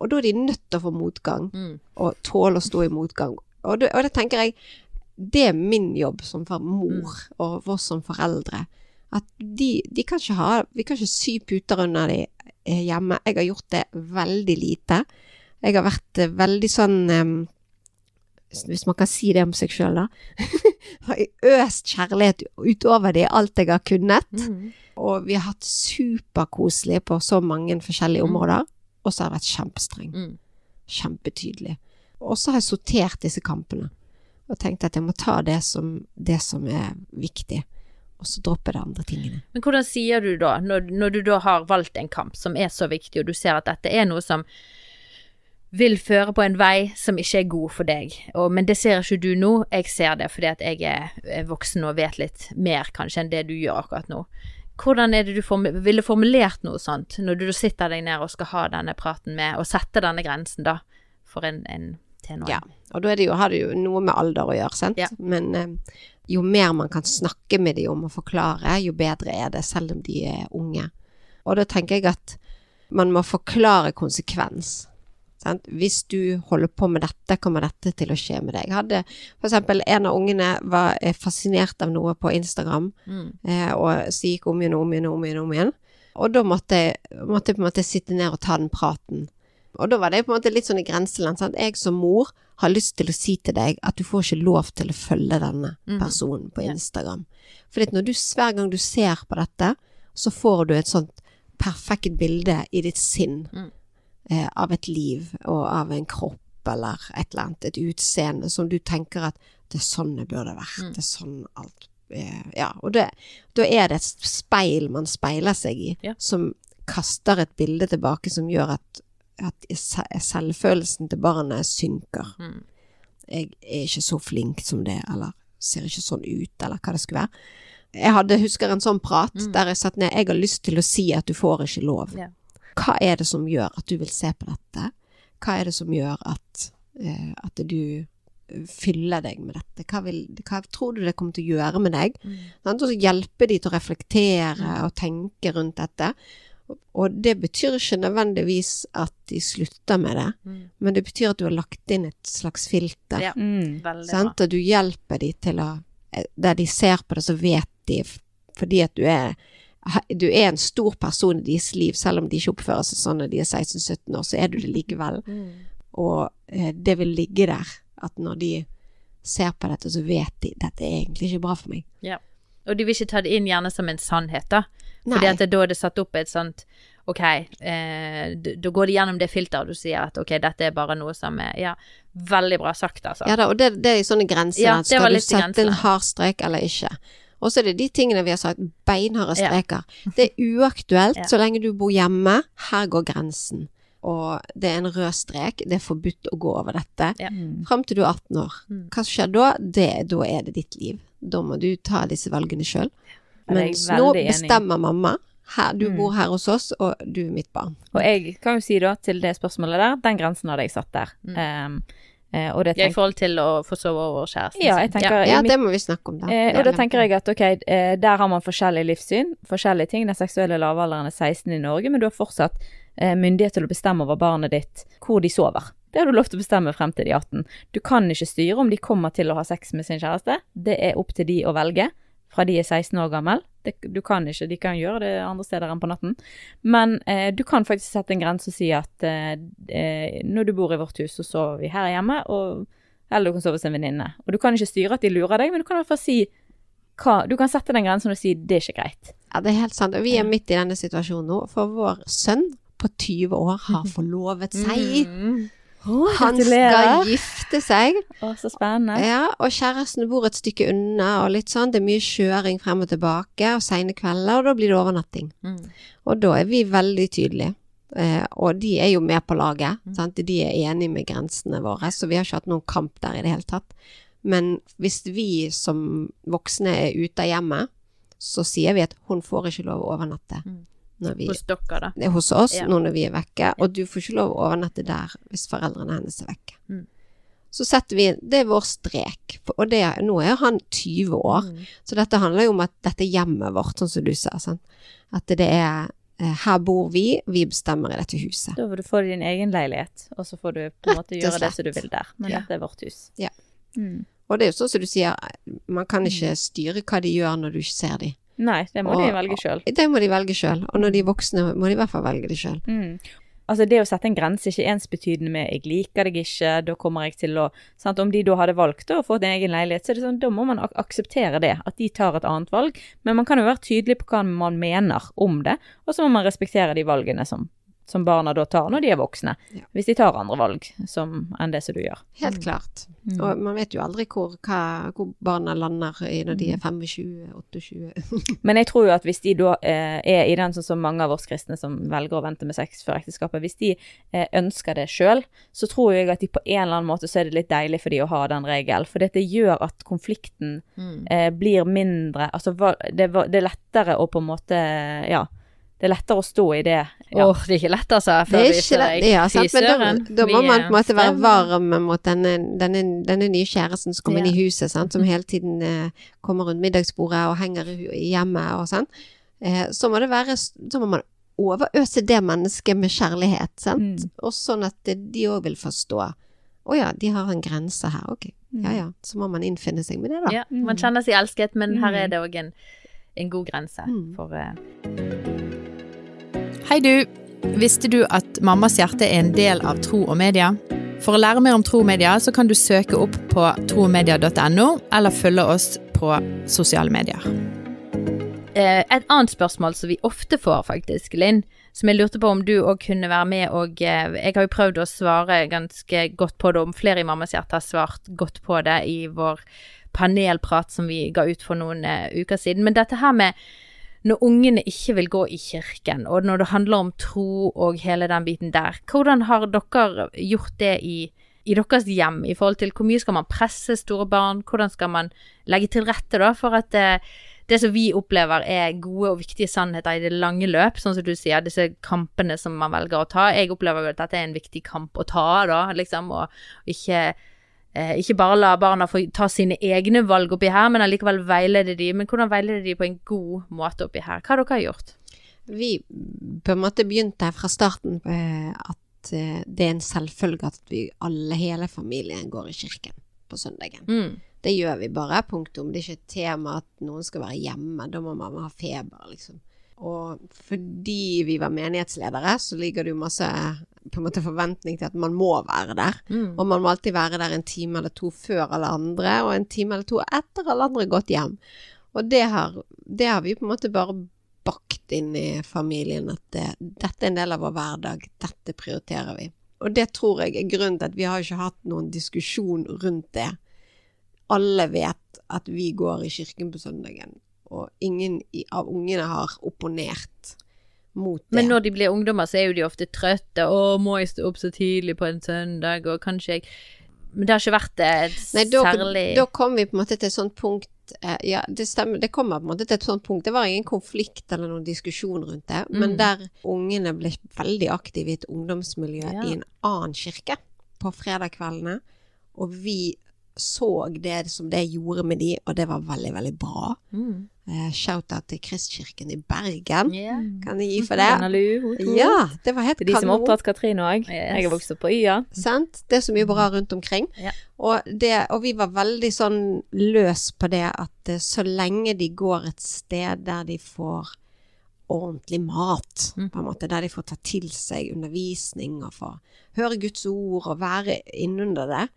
Og da er de nødt til å få motgang Mm. og tåle å stå i motgang. Og det, og det tenker jeg, det er min jobb som mor og vår oss som foreldre. At de, de kan ikke ha Vi kan ikke sy puter under de eh, hjemme. Jeg har gjort det veldig lite. Jeg har vært eh, veldig sånn Hvis man kan si det om seg sjøl, da. har øst kjærlighet utover det alt jeg har kunnet. Mm. Og vi har hatt superkoselig på så mange forskjellige Mm. områder. Og så har jeg vært kjempestreng Mm. kjempetydelig. Og så har jeg sortert disse kampene, og tenkt at jeg må ta det som, det som er viktig, og så droppe de andre tingene. Men hvordan sier du da, når, når du da har valgt en kamp som er så viktig, og du ser at dette er noe som vil føre på en vei som ikke er god for deg, og, men det ser ikke du nå, jeg ser det fordi at jeg er, voksen og vet litt mer kanskje enn det du gjør akkurat nå. Hvordan er det du form ville formulert noe sånt, når du sitter deg ned og skal ha denne praten med, og sette denne grensen da, for en, en tenåring? Ja, og da er det jo, har det jo noe med alder å gjøre, sant? Ja. Men eh, jo mer man kan snakke med dem om og forklare, jo bedre er det, selv om de er unge. Og da tenker jeg at man må forklare konsekvens. Sant? Hvis du holder på med dette, kommer dette til å skje med deg. Jeg hadde eksempel en av ungene var eh, fascinert av noe på Instagram, Mm. eh, og så gikk om igjen og om igjen og om igjen. om igjen. Og da måtte jeg, måtte jeg på en måte sitte ned og ta den praten. Og da var det på en måte litt sånn i grenseland. Sant? Jeg som mor har lyst til å si til deg at du får ikke lov til å følge denne Mhm. personen på Instagram. For når du, hver gang du ser på dette, så får du et sånt perfekt bilde i ditt sinn Mm. Eh, av et liv og av en kropp eller et eller annet, et utseende som du tenker at det er sånn det burde vært. Mm. Det er sånn alt eh, Ja, og det, da er det et speil man speiler seg i, Ja. som kaster et bilde tilbake som gjør at, at selvfølelsen til barnet synker. Mm. Jeg er ikke så flink som det, eller ser ikke sånn ut, eller hva det skulle være. Jeg hadde, husker en sånn prat Mm. der jeg satt ned Jeg har lyst til å si at du får ikke lov. Ja. Hva er det som gjør at du vil se på dette? Hva er det som gjør at, eh, at du eh, fyller deg med dette? Hva, vil, hva tror du det kommer til å gjøre med deg? Mm. Sant? Og så hjelpe de til å reflektere Mm. og tenke rundt dette. Og det betyr ikke nødvendigvis at de slutter med det, Mm. men det betyr at du har lagt inn et slags filter. Ja. Mm. Sant? Og du hjelper de til å Der de ser på det, så vet de fordi at du er du er en stor person i deres liv, selv om de ikke oppfører seg sånn når de er 16-17 år, så er du det likevel. Og eh, det vil ligge der, at når de ser på dette, så vet de dette er egentlig ikke bra for meg. Ja. Og de vil ikke ta det inn gjerne som en sannhet, da. Fordi Nei. at det, da er det satt opp et sånt Ok, eh, da går de gjennom det filteret, du sier at ok, dette er bare noe som er Ja, veldig bra sagt, altså. Ja da, og det, det er i sånne grenser. Ja, det Skal du sette en hard strek eller ikke? Og så er det de tingene vi har sagt, beinharde Ja. streker. Det er uaktuelt Ja. så lenge du bor hjemme. Her går grensen. Og det er en rød strek. Det er forbudt å gå over dette. Ja. Fram til du er 18 år. Mm. Hva som skjer da? Det, da er det ditt liv. Da må du ta disse valgene sjøl. Ja, Mens nå enig bestemmer mamma. Her, du Mm. bor her hos oss, og du er mitt barn. Og jeg kan jo si da til det spørsmålet der, den grensen hadde jeg satt der. Mm. Um, eh, og det Ja, I forhold til å få sove over kjæresten Ja, tenker Ja, i det må vi snakke om, da. Eh, og da tenker jeg at ok, eh, der har man forskjellig livssyn, forskjellige ting. Den seksuelle lavalderen er 16 i Norge, men du har fortsatt eh, myndighet til å bestemme over barnet ditt hvor de sover. Det har du lov til å bestemme frem til de er 18. Du kan ikke styre om de kommer til å ha sex med sin kjæreste. Det er opp til de å velge fra de er 16 år gammel. Det, du kan ikke, De kan gjøre det andre steder enn på natten. Men eh, du kan faktisk sette en grense og si at eh, eh, når du bor i vårt hus, så sover vi her hjemme, og, eller du kan sove hos en venninne. Og du kan ikke styre at de lurer deg, men du kan i hvert fall si hva, du kan sette den grensen og si det er ikke greit. Ja, det er helt sant. Og vi er midt i denne situasjonen nå, for vår sønn på 20 år har forlovet seg. Mm. Han skal gifte seg, Oh, så spennende. ja, og kjæresten bor et stykke unna, og litt sånn. Det er mye kjøring frem og tilbake, og sene kvelder, og da blir det overnatting. Mm. Og da er vi veldig tydelige. Eh, og de er jo med på laget. Mm. De er enige med grensene våre, så vi har ikke hatt noen kamp der i det hele tatt. Men hvis vi som voksne er ute av hjemmet, så sier vi at hun får ikke lov å overnatte Mm. Vi Hos dere, da. det hos oss Ja. nå når vi er vekke, og du får ikke lov å overnatte der hvis foreldrene hennes er vekke. Mm. Så setter vi Det er vår strek, og det, nå er han 20 år, Mm. så dette handler jo om at dette er hjemmet vårt, sånn som du sa. Sånn. At det er eh, Her bor vi, vi bestemmer i dette huset. Da får du få din egen leilighet, og så får du på en måte gjøre det som du vil der. Men Ja. dette er vårt hus. Ja. Mm. Og det er jo sånn som du sier, man kan ikke styre hva de gjør når du ikke ser dem. Nei, det må Og- de velge sjøl. Det må de velge sjøl, og når de er voksne må de i hvert fall velge det sjøl. Mm. Altså Det å sette en grense er ikke ensbetydende med 'jeg liker deg ikke', da kommer jeg til å sant? Om de da hadde valgt å få en egen leilighet, så er det sånn, da må man ak akseptere det. At de tar et annet valg. Men man kan jo være tydelig på hva man mener om det, og så må man respektere de valgene som, som barna da tar når de er voksne. Ja. Hvis de tar andre valg som, enn det som du gjør. Helt klart. Mm. Og man vet jo aldri hvor, hva, hvor barna lander i når Mm. de er 25, 28 Men jeg tror jo at hvis de da eh, er i den sånn som mange av oss kristne som velger å vente med sex før ekteskapet, hvis de eh, ønsker det sjøl, så tror jeg at de på en eller annen måte så er det litt deilig for de å ha den regelen. For dette gjør at konflikten Mm. eh, blir mindre Altså det, det er lettere å på en måte Ja. Det er lettere å stå i det. Ja. Åh, det er ikke lett, altså. Det er ikke lett, Ja, sant? Men da, da må man på en måte være varm mot denne, denne, denne nye kjæresten som kommer inn i huset, sant? som hele tiden eh, kommer rundt middagsbordet og henger i hjemmet og sånn. Eh, så må det være Så må man overøse det mennesket med kjærlighet, sant? Mm. Og sånn at de òg vil forstå. Å ja, de har en grense her, ok. Ja ja. Så må man innfinne seg med det, da. Ja, man kjenner seg elsket, men her Mm. er det òg en, en god grense Mm. for eh, Hei du! Visste du at Mammas hjerte er en del av Tro og Media? For å lære mer om tro og media, så kan du søke opp på tromedia.no, eller følge oss på sosiale medier. Eh, Et annet spørsmål som vi ofte får, faktisk, Linn, som jeg lurte på om du òg kunne være med og eh, Jeg har jo prøvd å svare ganske godt på det, om flere i Mammas hjerte har svart godt på det i vår panelprat som vi ga ut for noen eh, uker siden. Men dette her med når ungene ikke vil gå i kirken, og når det handler om tro og hele den biten der, hvordan har dere gjort det i, i deres hjem, i forhold til hvor mye skal man presse store barn, hvordan skal man legge til rette da for at det, det som vi opplever er gode og viktige sannheter i det lange løp, sånn som du sier, disse kampene som man velger å ta. Jeg opplever jo at dette er en viktig kamp å ta, da, liksom, og ikke, eh, ikke bare la barna få ta sine egne valg oppi her, men allikevel veilede de. Men hvordan veilede de på en god måte oppi her? Hva har dere gjort? Vi på en måte begynte fra starten eh, at eh, det er en selvfølge at vi alle, hele familien, går i kirken. på søndagen. Mm. Det gjør vi bare, punktum. Det er ikke et tema at noen skal være hjemme. Da må mamma ha feber, liksom. Og fordi vi var menighetsledere, så ligger det jo masse på en måte forventning til at man må være der. Mm. Og man må alltid være der en time eller to før alle andre, og en time eller to etter alle andre har gått hjem. Og det har, det har vi på en måte bare bakt inn i familien, at det, dette er en del av vår hverdag, dette prioriterer vi. Og det tror jeg er grunnen til at vi har ikke hatt noen diskusjon rundt det. Alle vet at vi går i kirken på søndagen, og ingen av ungene har opponert mot det. Men når de blir ungdommer, så er jo de ofte trøtte. 'Å, må jeg stå opp så tidlig på en søndag?' Og kanskje jeg Men det har ikke vært et Nei, da, særlig da kom vi på en måte til et sånt punkt eh, Ja, det stemmer, det kommer på en måte til et sånt punkt. Det var ingen konflikt eller noen diskusjon rundt det, men Mm. der ungene ble veldig aktive i et ungdomsmiljø Ja. i en annen kirke på fredagskveldene, og vi så det som det gjorde med de, og det var veldig, veldig bra. mm. Uh, Shout-out til Kristkirken i Bergen. Yeah. Kan jeg gi for det? Annalu, ho. Ja, det var helt Det er de som har opptatt Katrine òg. Yes. Jeg har vokst opp på Y-a. Sant? Det er så mye bra rundt omkring. Yeah. Og, det, og vi var veldig sånn løs på det at eh, så lenge de går et sted der de får ordentlig mat, Mm. på en måte, der de får ta til seg undervisning og få høre Guds ord og være innunder det,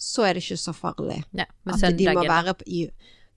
så er det ikke så farlig ja. At de må være på, i,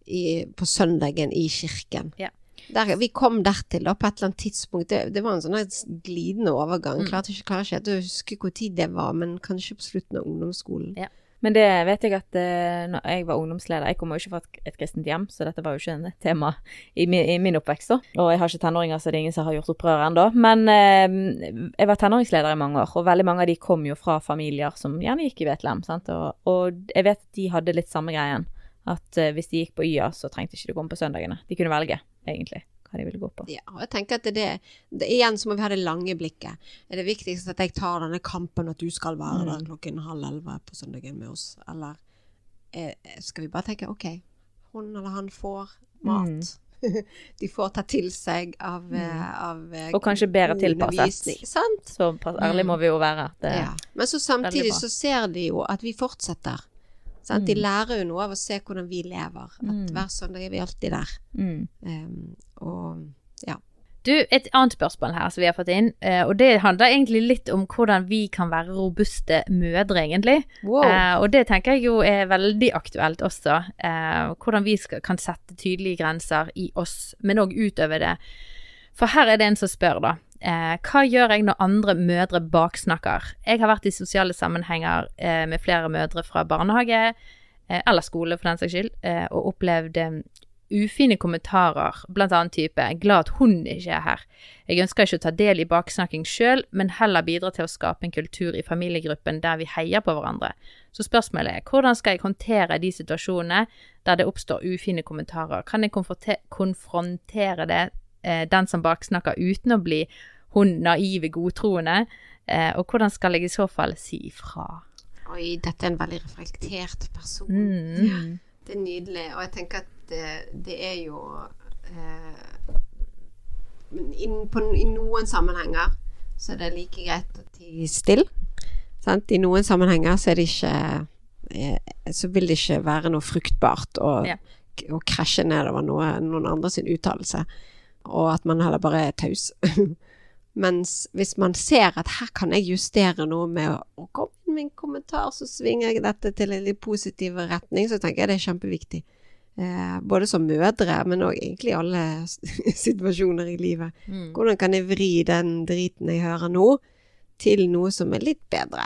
i, på søndagen i kirken. Ja. Der, vi kom dertil da på et eller annet tidspunkt. Det, det var en sånn glidende overgang. Mm. Klarte ikke, klarer ikke helt å huske tid det var, men kanskje på slutten av ungdomsskolen. Ja. Men det vet jeg at uh, når jeg var ungdomsleder Jeg kommer jo ikke fra et, kristent hjem, så dette var jo ikke et tema i min, i min oppvekst. da. Og jeg har ikke tenåringer, så det er ingen som har gjort opprør ennå. Men uh, jeg var tenåringsleder i mange år, og veldig mange av de kom jo fra familier som gjerne gikk i Betlehem. Og, og jeg vet at de hadde litt samme greien. At uh, hvis de gikk på YA, så trengte ikke de komme på søndagene. De kunne velge, egentlig, hva de vil gå på. Ja, og jeg tenker at det, det, Igjen så må vi ha det lange blikket. Er det viktigst at jeg tar denne kampen, at du skal være der Mm. klokken halv elleve på søndagen med oss, eller eh, skal vi bare tenke OK, hun eller han får mat. De får ta til seg av, mm. av av Og kanskje bedre tilpasset. Sant? Så ærlig må vi jo være. det, Ja. Men så samtidig så ser de jo at vi fortsetter. Sant? De Mm. lærer jo noe av å se hvordan vi lever. At Mm. hver søndag er vi alltid der. Mm. Um, og ja. Du, et annet spørsmål her som vi har fått inn, eh, og det handler egentlig litt om hvordan vi kan være robuste mødre, egentlig. Wow. Eh, og det tenker jeg jo er veldig aktuelt også. Eh, hvordan vi skal, kan sette tydelige grenser i oss, men òg utover det. For her er det en som spør, da. Eh, hva gjør jeg når andre mødre baksnakker? Jeg har vært i sosiale sammenhenger eh, med flere mødre fra barnehage, eh, eller skole for den saks skyld, eh, og opplevd eh, ufine kommentarer, blant annet type 'glad at hun ikke er her'. Jeg ønsker ikke å ta del i baksnakking sjøl, men heller bidra til å skape en kultur i familiegruppen der vi heier på hverandre. Så spørsmålet er hvordan skal jeg håndtere de situasjonene der det oppstår ufine kommentarer? Kan jeg konfrontere det, eh, den som baksnakker, uten å bli hun naive godtroende? Eh, og hvordan skal jeg i så fall si ifra? Oi, dette er en veldig reflektert person. Mm. Det er nydelig, og jeg tenker at det, det er jo eh, in, på, I noen sammenhenger så er det like greit å tie stille. Sant? I noen sammenhenger så er det ikke eh, Så vil det ikke være noe fruktbart å, Ja. krasje nedover noe, noen andre sin uttalelse, og at man heller bare er taus. Mens hvis man ser at her kan jeg justere noe med å, komme med en kommentar, så svinger jeg dette til en litt positiv retning, så tenker jeg det er kjempeviktig. Eh, både som mødre, men òg egentlig i alle situasjoner i livet. Mm. Hvordan kan jeg vri den driten jeg hører nå, til noe som er litt bedre?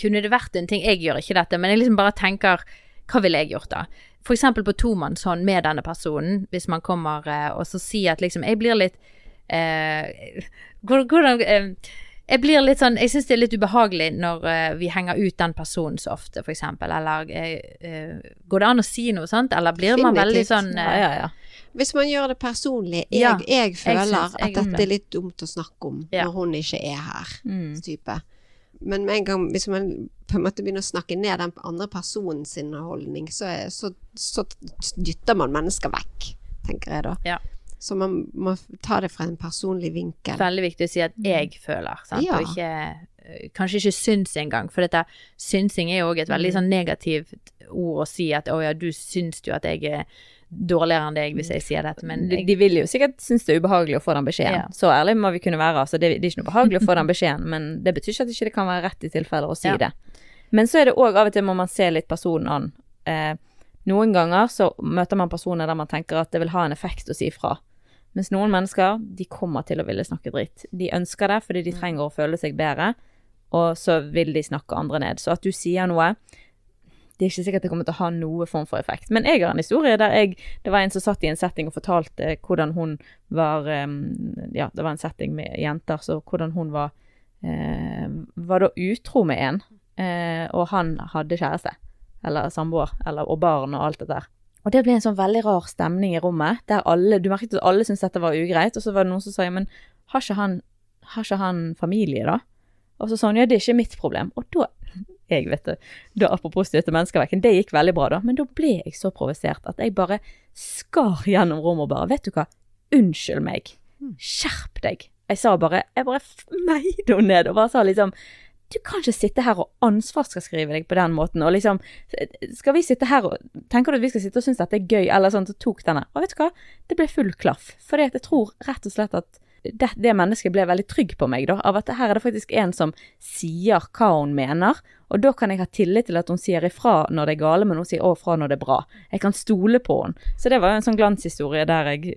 kunne det vært en ting Jeg gjør ikke dette, men jeg liksom bare tenker Hva ville jeg gjort, da? Eksempel på tomannshånd med denne personen, hvis man kommer eh, og så sier at liksom Jeg blir litt eh, Hvordan eh, Jeg blir litt sånn Jeg syns det er litt ubehagelig når eh, vi henger ut den personen så ofte, eksempel. Eller eh, eh, Går det an å si noe sånt, eller blir man veldig Definitivt. sånn Ja, eh, ja, ja. Hvis man gjør det personlig, jeg, Ja, jeg føler jeg at dette er litt dumt å snakke om Ja. når hun ikke er her, Mm. type. Men med en gang, hvis man på en måte begynner å snakke ned den andre personen sin holdning, så, er, så, så dytter man mennesker vekk, tenker jeg da. Ja. Så man må ta det fra en personlig vinkel. Veldig viktig å si at jeg føler, sant, Ja. og ikke eh, kanskje ikke syns engang. For dette synsing er jo òg et veldig sånn negativt ord å si at å ja, du syns jo at jeg er dårligere enn deg hvis jeg sier dette, men De, jeg, de vil jo sikkert synes det er ubehagelig å få den beskjeden. Ja. Så ærlig må vi kunne være. Altså, det, det er ikke noe behagelig å få den beskjeden, men det betyr ikke at det ikke kan være rett i tilfeller å si Ja. det. Men så er det òg av og til må man se litt personen an. Eh, noen ganger så møter man personer der man tenker at det vil ha en effekt å si fra. Mens noen mennesker, de kommer til å ville snakke dritt. De ønsker det fordi de trenger å føle seg bedre, og så vil de snakke andre ned. Så at du sier noe det er ikke sikkert det kommer til å ha noe form for effekt. Men jeg har en historie der jeg Det var en som satt i en setting og fortalte hvordan hun var Ja, det var en setting med jenter, så hvordan hun var eh, Var da utro med en, eh, og han hadde kjæreste. Eller samboer. Eller, og barn og alt det der. Og det ble en sånn veldig rar stemning i rommet, der alle Du merket at alle syntes dette var ugreit, og så var det noen som sa ja, men har ikke han, har ikke han familie, da? Og så sa hun ja, det er ikke mitt problem. Og da jeg vet det, da apropos støte menneskeverken, det gikk veldig bra da, men da ble jeg så provosert at jeg bare skar gjennom rommet og bare, vet du hva, unnskyld meg, skjerp deg. Jeg sa bare, jeg bare meide henne ned og bare sa liksom, du kan ikke sitte her og ansvarsskrive deg på den måten, og liksom, skal vi sitte her og, tenker du at vi skal sitte og synes dette er gøy, eller sånn, så tok denne, og vet du hva, det ble full klaff, For jeg tror rett og slett at det, det mennesket ble veldig trygg på meg da, av at her er det faktisk en som sier hva hun mener, og da kan jeg ha tillit til at hun sier ifra når det er gale, men hun sier fra når det er bra. Jeg kan stole på henne. Så det var jo en sånn glanshistorie der jeg,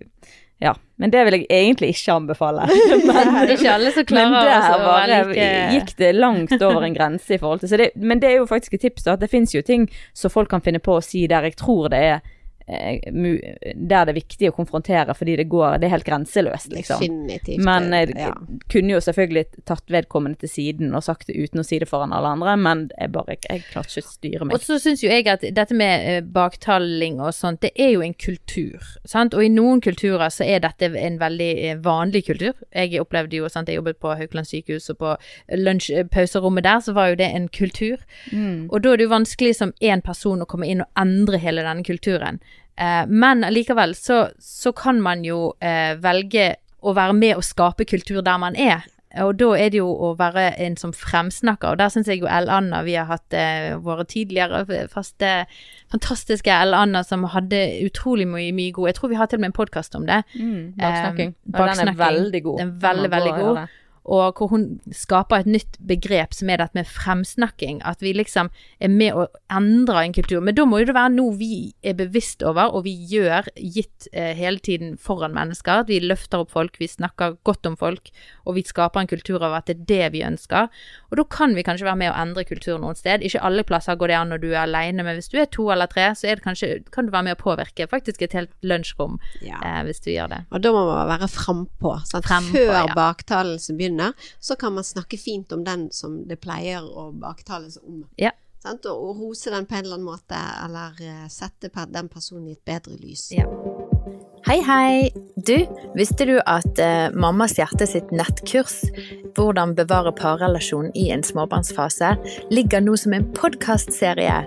ja, men det vil jeg egentlig ikke anbefale. det er ikke alle som Men klarer der å bare være like gikk det langt over en grense i forhold til så det, Men det er jo faktisk et tips, da. At det fins jo ting som folk kan finne på å si der jeg tror det er Der det er viktig å konfrontere fordi det går Det er helt grenseløst, liksom. Definitivt. Men jeg ja. kunne jo selvfølgelig tatt vedkommende til siden og sagt det uten å si det foran alle andre, men jeg bare Jeg klarte ikke å styre Og så syns jo jeg at dette med eh, baktaling og sånt, det er jo en kultur. Sant? Og i noen kulturer så er dette en veldig eh, vanlig kultur. Jeg opplevde jo, sant, jeg jobbet på Haukeland sykehus, og på lunsj, eh, der så var jo det en kultur. Mm. Og da er det jo vanskelig som én person å komme inn og endre hele denne kulturen. Eh, men allikevel så, så kan man jo eh, velge å være med og skape kultur der man er. Og da er det jo å være en som fremsnakker, og der syns jeg jo L. Anna Vi har hatt eh, våre tidligere faste, fantastiske L. Anna som hadde utrolig mye, mye god Jeg tror vi har til og med en podkast om det. Mm, baksnakking. Eh, Ja, den er veldig god. Den er veldig, veldig god. Og hvor hun skaper et nytt begrep som er dette med fremsnakking. At vi liksom er med å endre en kultur. Men da må jo det være noe vi er bevisst over, og vi gjør gitt eh, hele tiden foran mennesker. At vi løfter opp folk, vi snakker godt om folk, og vi skaper en kultur av at det er det vi ønsker. Og da kan vi kanskje være med å endre kultur noen sted. Ikke alle plasser går det an når du er alene, men hvis du er to eller tre, så det kanskje, kan du være med å påvirke faktisk et helt lunsjrom, Ja. eh, hvis du gjør det. Og da må man være frampå. Frem Før ja. baktalelsen begynner, så kan man snakke fint om den som det pleier å baktales om. Ja. Sant? Og, og rose den på en eller annen måte, eller eh, sette den personen i et bedre lys. Ja. Hei, hei! Du, visste du at eh, Mammas hjerte sitt nettkurs, Hvordan bevare parrelasjon i en småbarnsfase, ligger nå som en podkastserie.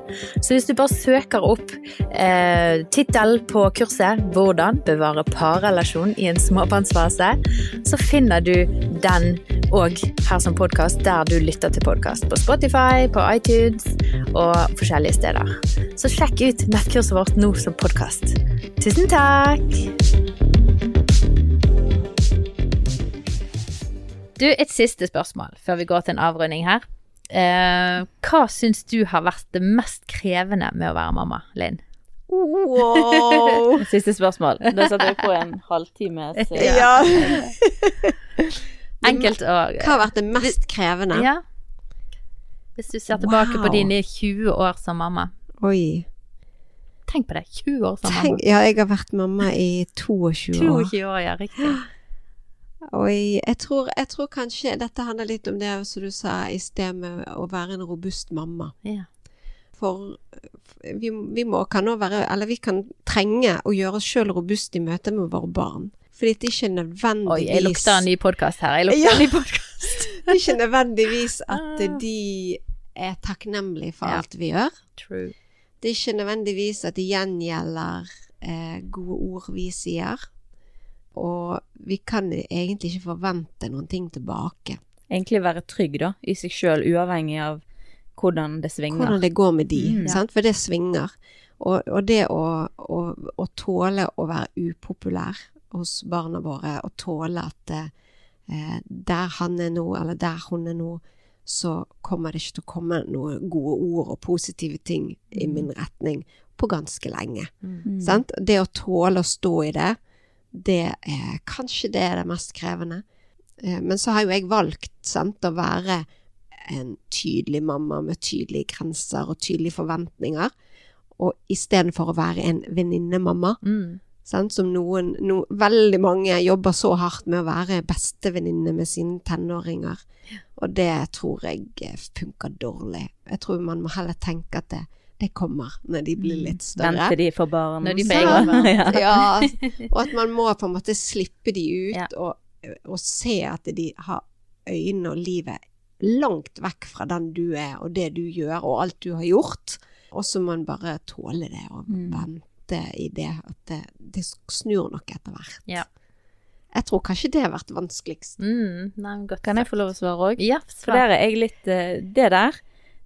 Så hvis du bare søker opp eh, tittelen på kurset 'Hvordan bevare parrelasjon i en småbarnsfase', så finner du den òg her som podkast der du lytter til podkast. På Spotify, på iTunes og forskjellige steder. Så sjekk ut nettkurset vårt nå som podkast. Tusen takk! Du, et siste spørsmål før vi går til en avrunding her. Eh, hva syns du har vært det mest krevende med å være mamma, Linn? Wow! Siste spørsmål. Da satt vi på en halvtime. ja. Enkelt og Hva har vært det mest krevende? Ja. Hvis du ser tilbake Wow. på dine 20 år som mamma. Oi. Tenk på det, 20 år som mamma. ja, jeg har vært mamma i 22 år. 22 år, ja, riktig. Og jeg tror, jeg tror kanskje dette handler litt om det som du sa i sted med å være en robust mamma. Ja. For vi, vi må kan være, eller vi kan trenge å gjøre oss sjøl robust i møte med våre barn. Fordi det er ikke nødvendigvis Oi, jeg lukter en ny podkast her. Jeg lukter Ja. en ny podkast. Det er ikke nødvendigvis at de er takknemlige for Ja. alt vi gjør. True. Det er ikke nødvendigvis at det gjengjelder eh, gode ord vi sier. Og vi kan egentlig ikke forvente noen ting tilbake. egentlig være trygg, da, i seg sjøl, uavhengig av hvordan det svinger. Hvordan det går med de, Mm. sant? for det svinger. Og, og det å, å, å tåle å være upopulær hos barna våre, og tåle at eh, der han er nå, eller der hun er nå, så kommer det ikke til å komme noen gode ord og positive ting i min retning på ganske lenge. Mm. Sant? Det å tåle å stå i det, det er kanskje det er det mest krevende. Eh, Men så har jo jeg valgt sant, å være en tydelig mamma med tydelige grenser og tydelige forventninger, og istedenfor å være en venninnemamma, Mm. Sant, som noen no, Veldig mange jobber så hardt med å være bestevenninne med sine tenåringer, og det tror jeg eh, funker dårlig. Jeg tror man må heller tenke at det, det kommer når de blir litt større. Vente de får barn. Når de får egne barn. ja. Og at man må på en måte slippe de ut Ja. og, og se at de har øynene og livet langt vekk fra den du er og det du gjør og alt du har gjort. Og så må man bare tåle det og Mm. Vente i det at det, det snur nok etter hvert. Ja. Jeg tror kanskje det har vært vanskeligst. Mm. Nei, godt Kan jeg få lov å svare òg? Ja, For der er jeg litt eh, Det der,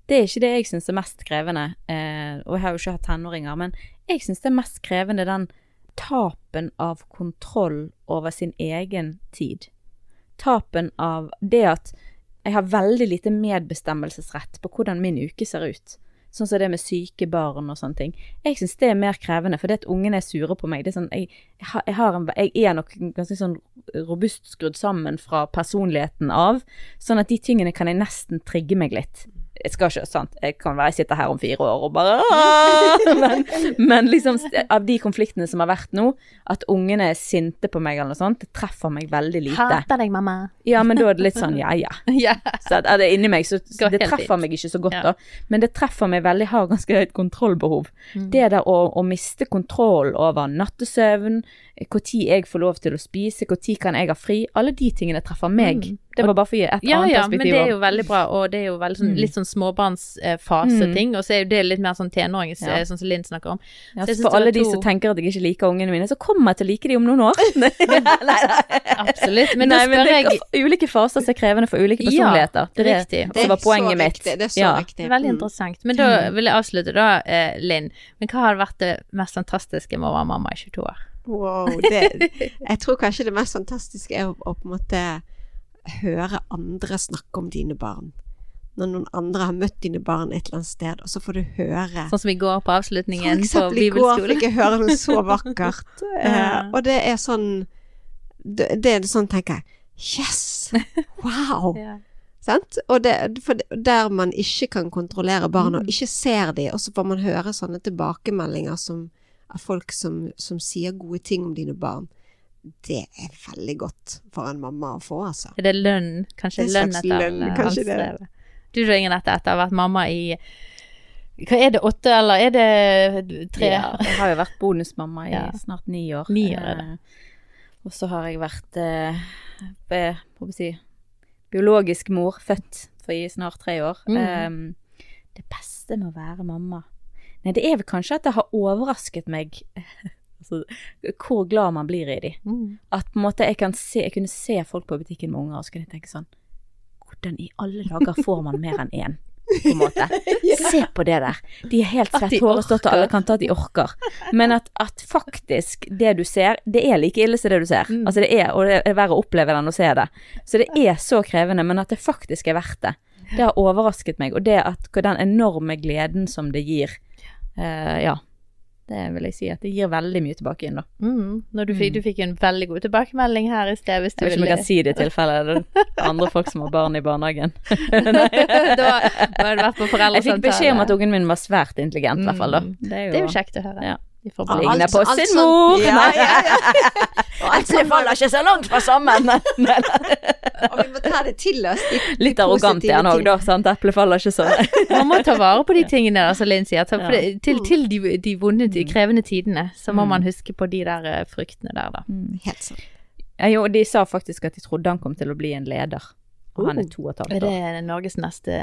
det er ikke det jeg syns er mest krevende. eh, og jeg har jo ikke hatt tenåringer, men jeg syns det er mest krevende den tapen av kontroll over sin egen tid. Tapen av det at jeg har veldig lite medbestemmelsesrett på hvordan min uke ser ut. Sånn som det med syke barn og sånne ting. Jeg syns det er mer krevende, for det at ungene er sure på meg det er sånn, jeg, jeg, en, jeg er nok ganske sånn robust skrudd sammen fra personligheten av, sånn at de tingene kan jeg nesten trigge meg litt. Jeg skal ikke, sant, jeg kan være jeg sitter her om fire år og bare men, men liksom av de konfliktene som har vært nå, at ungene er sinte på meg eller noe sånt, det treffer meg veldig lite. Hater deg, mamma. Ja, men da er det litt sånn ja ja. ja. Så at, det inni meg, så så det treffer meg ikke så godt Ja. da. Men det treffer meg veldig, har ganske høyt kontrollbehov. Mm. Det der å, å miste kontroll over nattesøvn, når jeg får lov til å spise, når kan jeg ha fri, alle de tingene treffer meg. Mm. Det var bare for å gi et Ja, annet ja, men det er jo veldig bra, og det er jo veldig sånn, Mm. litt sånn småbarnsfaseting, og så er jo det litt mer sånn tenårings, Ja. eh, sånn som Linn snakker om. ja, så så for alle to... de som tenker at jeg ikke liker ungene mine, så kommer jeg til å like de om noen år. Nei, nei. Absolutt. Men Nei, men spør det jeg ulike faser som er krevende for ulike Ja, personligheter. Det er det det var poenget mitt. Det er så Ja. riktig. Veldig Mm. interessant. Men da vil jeg avslutte da, eh, Linn. Men hva har vært det mest fantastiske med å være mamma i 22 år? Wow, det, jeg tror kanskje det mest fantastiske er å, å på en måte høre andre snakke om dine barn. Når noen andre har møtt dine barn et eller annet sted, og så får du høre Sånn som i går på avslutningen på eksempel i går fikk jeg høre noe så vakkert. Eh, og det er sånn Det, det er sånn tenker jeg Yes! Wow! Ja. Sant? Og det, for der man ikke kan kontrollere barna, Mm. og ikke ser de, og så får man høre sånne tilbakemeldinger som, av folk som, som sier gode ting om dine barn. Det er veldig godt for en mamma å få, altså. Er det lønn? Kanskje Det er lønn etter lønn, eh, kanskje det. Du da, Ingen, etter å ha vært mamma i Hva er det, åtte, eller er det tre? Ja, jeg har jo vært bonusmamma i Ja. snart ni år. Ni år er det. Eh, Og så har jeg vært eh, jeg si, biologisk mor, født for i snart tre år. Mm. Um, det beste med å være mamma Nei, det er vel kanskje at det har overrasket meg altså, hvor glad man blir i de. Mm. At på en måte jeg kan se, jeg kunne se folk på butikken med unger, og så kunne jeg tenke sånn Hvordan i alle dager får man mer enn én? På en måte. Se på det der. De er helt svett hårestått og til alle kanter at de orker. Men at, at faktisk det du ser, det er like ille som det du ser. Mm. Altså det er, og det er verre å oppleve det enn å se det. Så det er så krevende, men at det faktisk er verdt det. Det har overrasket meg. Og det at den enorme gleden som det gir, Uh, ja. Det vil jeg si at det gir veldig mye tilbake inn, da. Mm. Når du, fikk, du fikk en veldig god tilbakemelding her i sted, hvis du Jeg vet ikke om jeg kan si det i tilfelle det er andre folk som har barn i barnehagen. da har du vært på Jeg fikk beskjed om at ungen min var svært intelligent, i hvert fall. da. Mm. Det er jo, Det er jo kjekt å høre. Ja. De får bli- lignende på alt- alt sin sånn- mor! Ja, ja, ja. Alt det faller ikke så langt fra sammen! Og vi må ta det til oss. de- de Litt arrogant er han òg, da. Sant? Eplet faller ikke sånn. Man må ta vare på de tingene der, som Linn sier. Ta- for det- Til, til de, de vonde, de krevende tidene, så må Mm. man huske på de der fryktene fruktene der, da. Helt sant. Ja, jo, de sa faktisk at de trodde han kom til å bli en leder. Og han er Oh. to og et Er halvt det år. Norges neste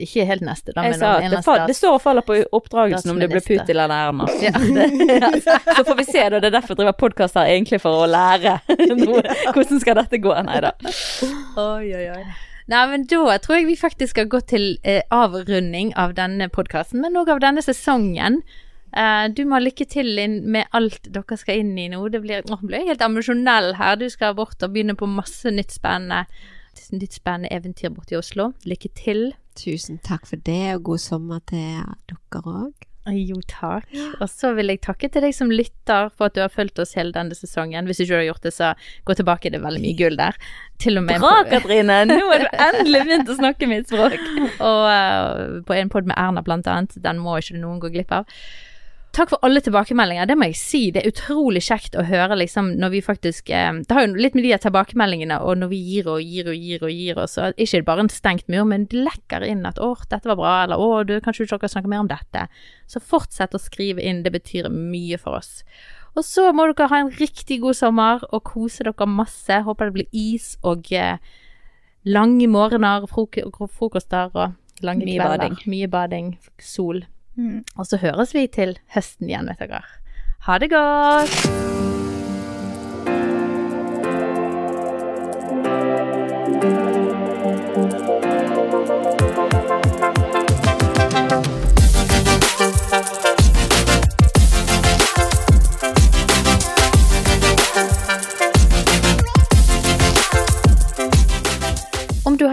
Ikke helt neste, da, Jeg men sa at det, eller det står og faller på oppdragelsen om det blir. Putin eller Erna. Ja. Det- Så får vi se, da. Det er derfor jeg driver podkast her, egentlig for å lære noe. Hvordan skal dette gå? Nei da. Oi, oi, oi. Nei, men da tror jeg vi faktisk skal gå til eh, avrunding av denne podkasten, men òg av denne sesongen. Eh, du må ha lykke til inn med alt dere skal inn i nå. Det blir, å, blir helt emosjonell her. Du skal bort og begynne på masse nytt spennende, nytt spennende eventyr borti Oslo. Lykke til. Tusen takk for det, og god sommer til dere òg. Jo, takk. Og så vil jeg takke til deg som lytter for at du har fulgt oss hele denne sesongen. Hvis ikke du har gjort det, så gå tilbake. Det er veldig mye gull der. Til og med Bra, Katrine! Nå er du endelig begynt å snakke mitt språk. Og uh, på en pod med Erna, blant annet. Den må ikke noen gå glipp av. Takk for alle tilbakemeldinger. Det må jeg si. Det er utrolig kjekt å høre liksom når vi faktisk eh, Det har jo litt med de tilbakemeldingene, og når vi gir og gir og gir og gir og så ikke bare en stengt mur, men det lekker inn at 'Å, dette var bra', eller 'Å, du, kanskje du ikke snakke mer om dette'. Så fortsett å skrive inn. Det betyr mye for oss. Og så må dere ha en riktig god sommer og kose dere masse. Håper det blir is og eh, lange morgener, frok frokoster og lange Mye kvelder. bading. Mye bading. Sol. Og så høres vi til høsten igjen, vet dere. Ha det godt!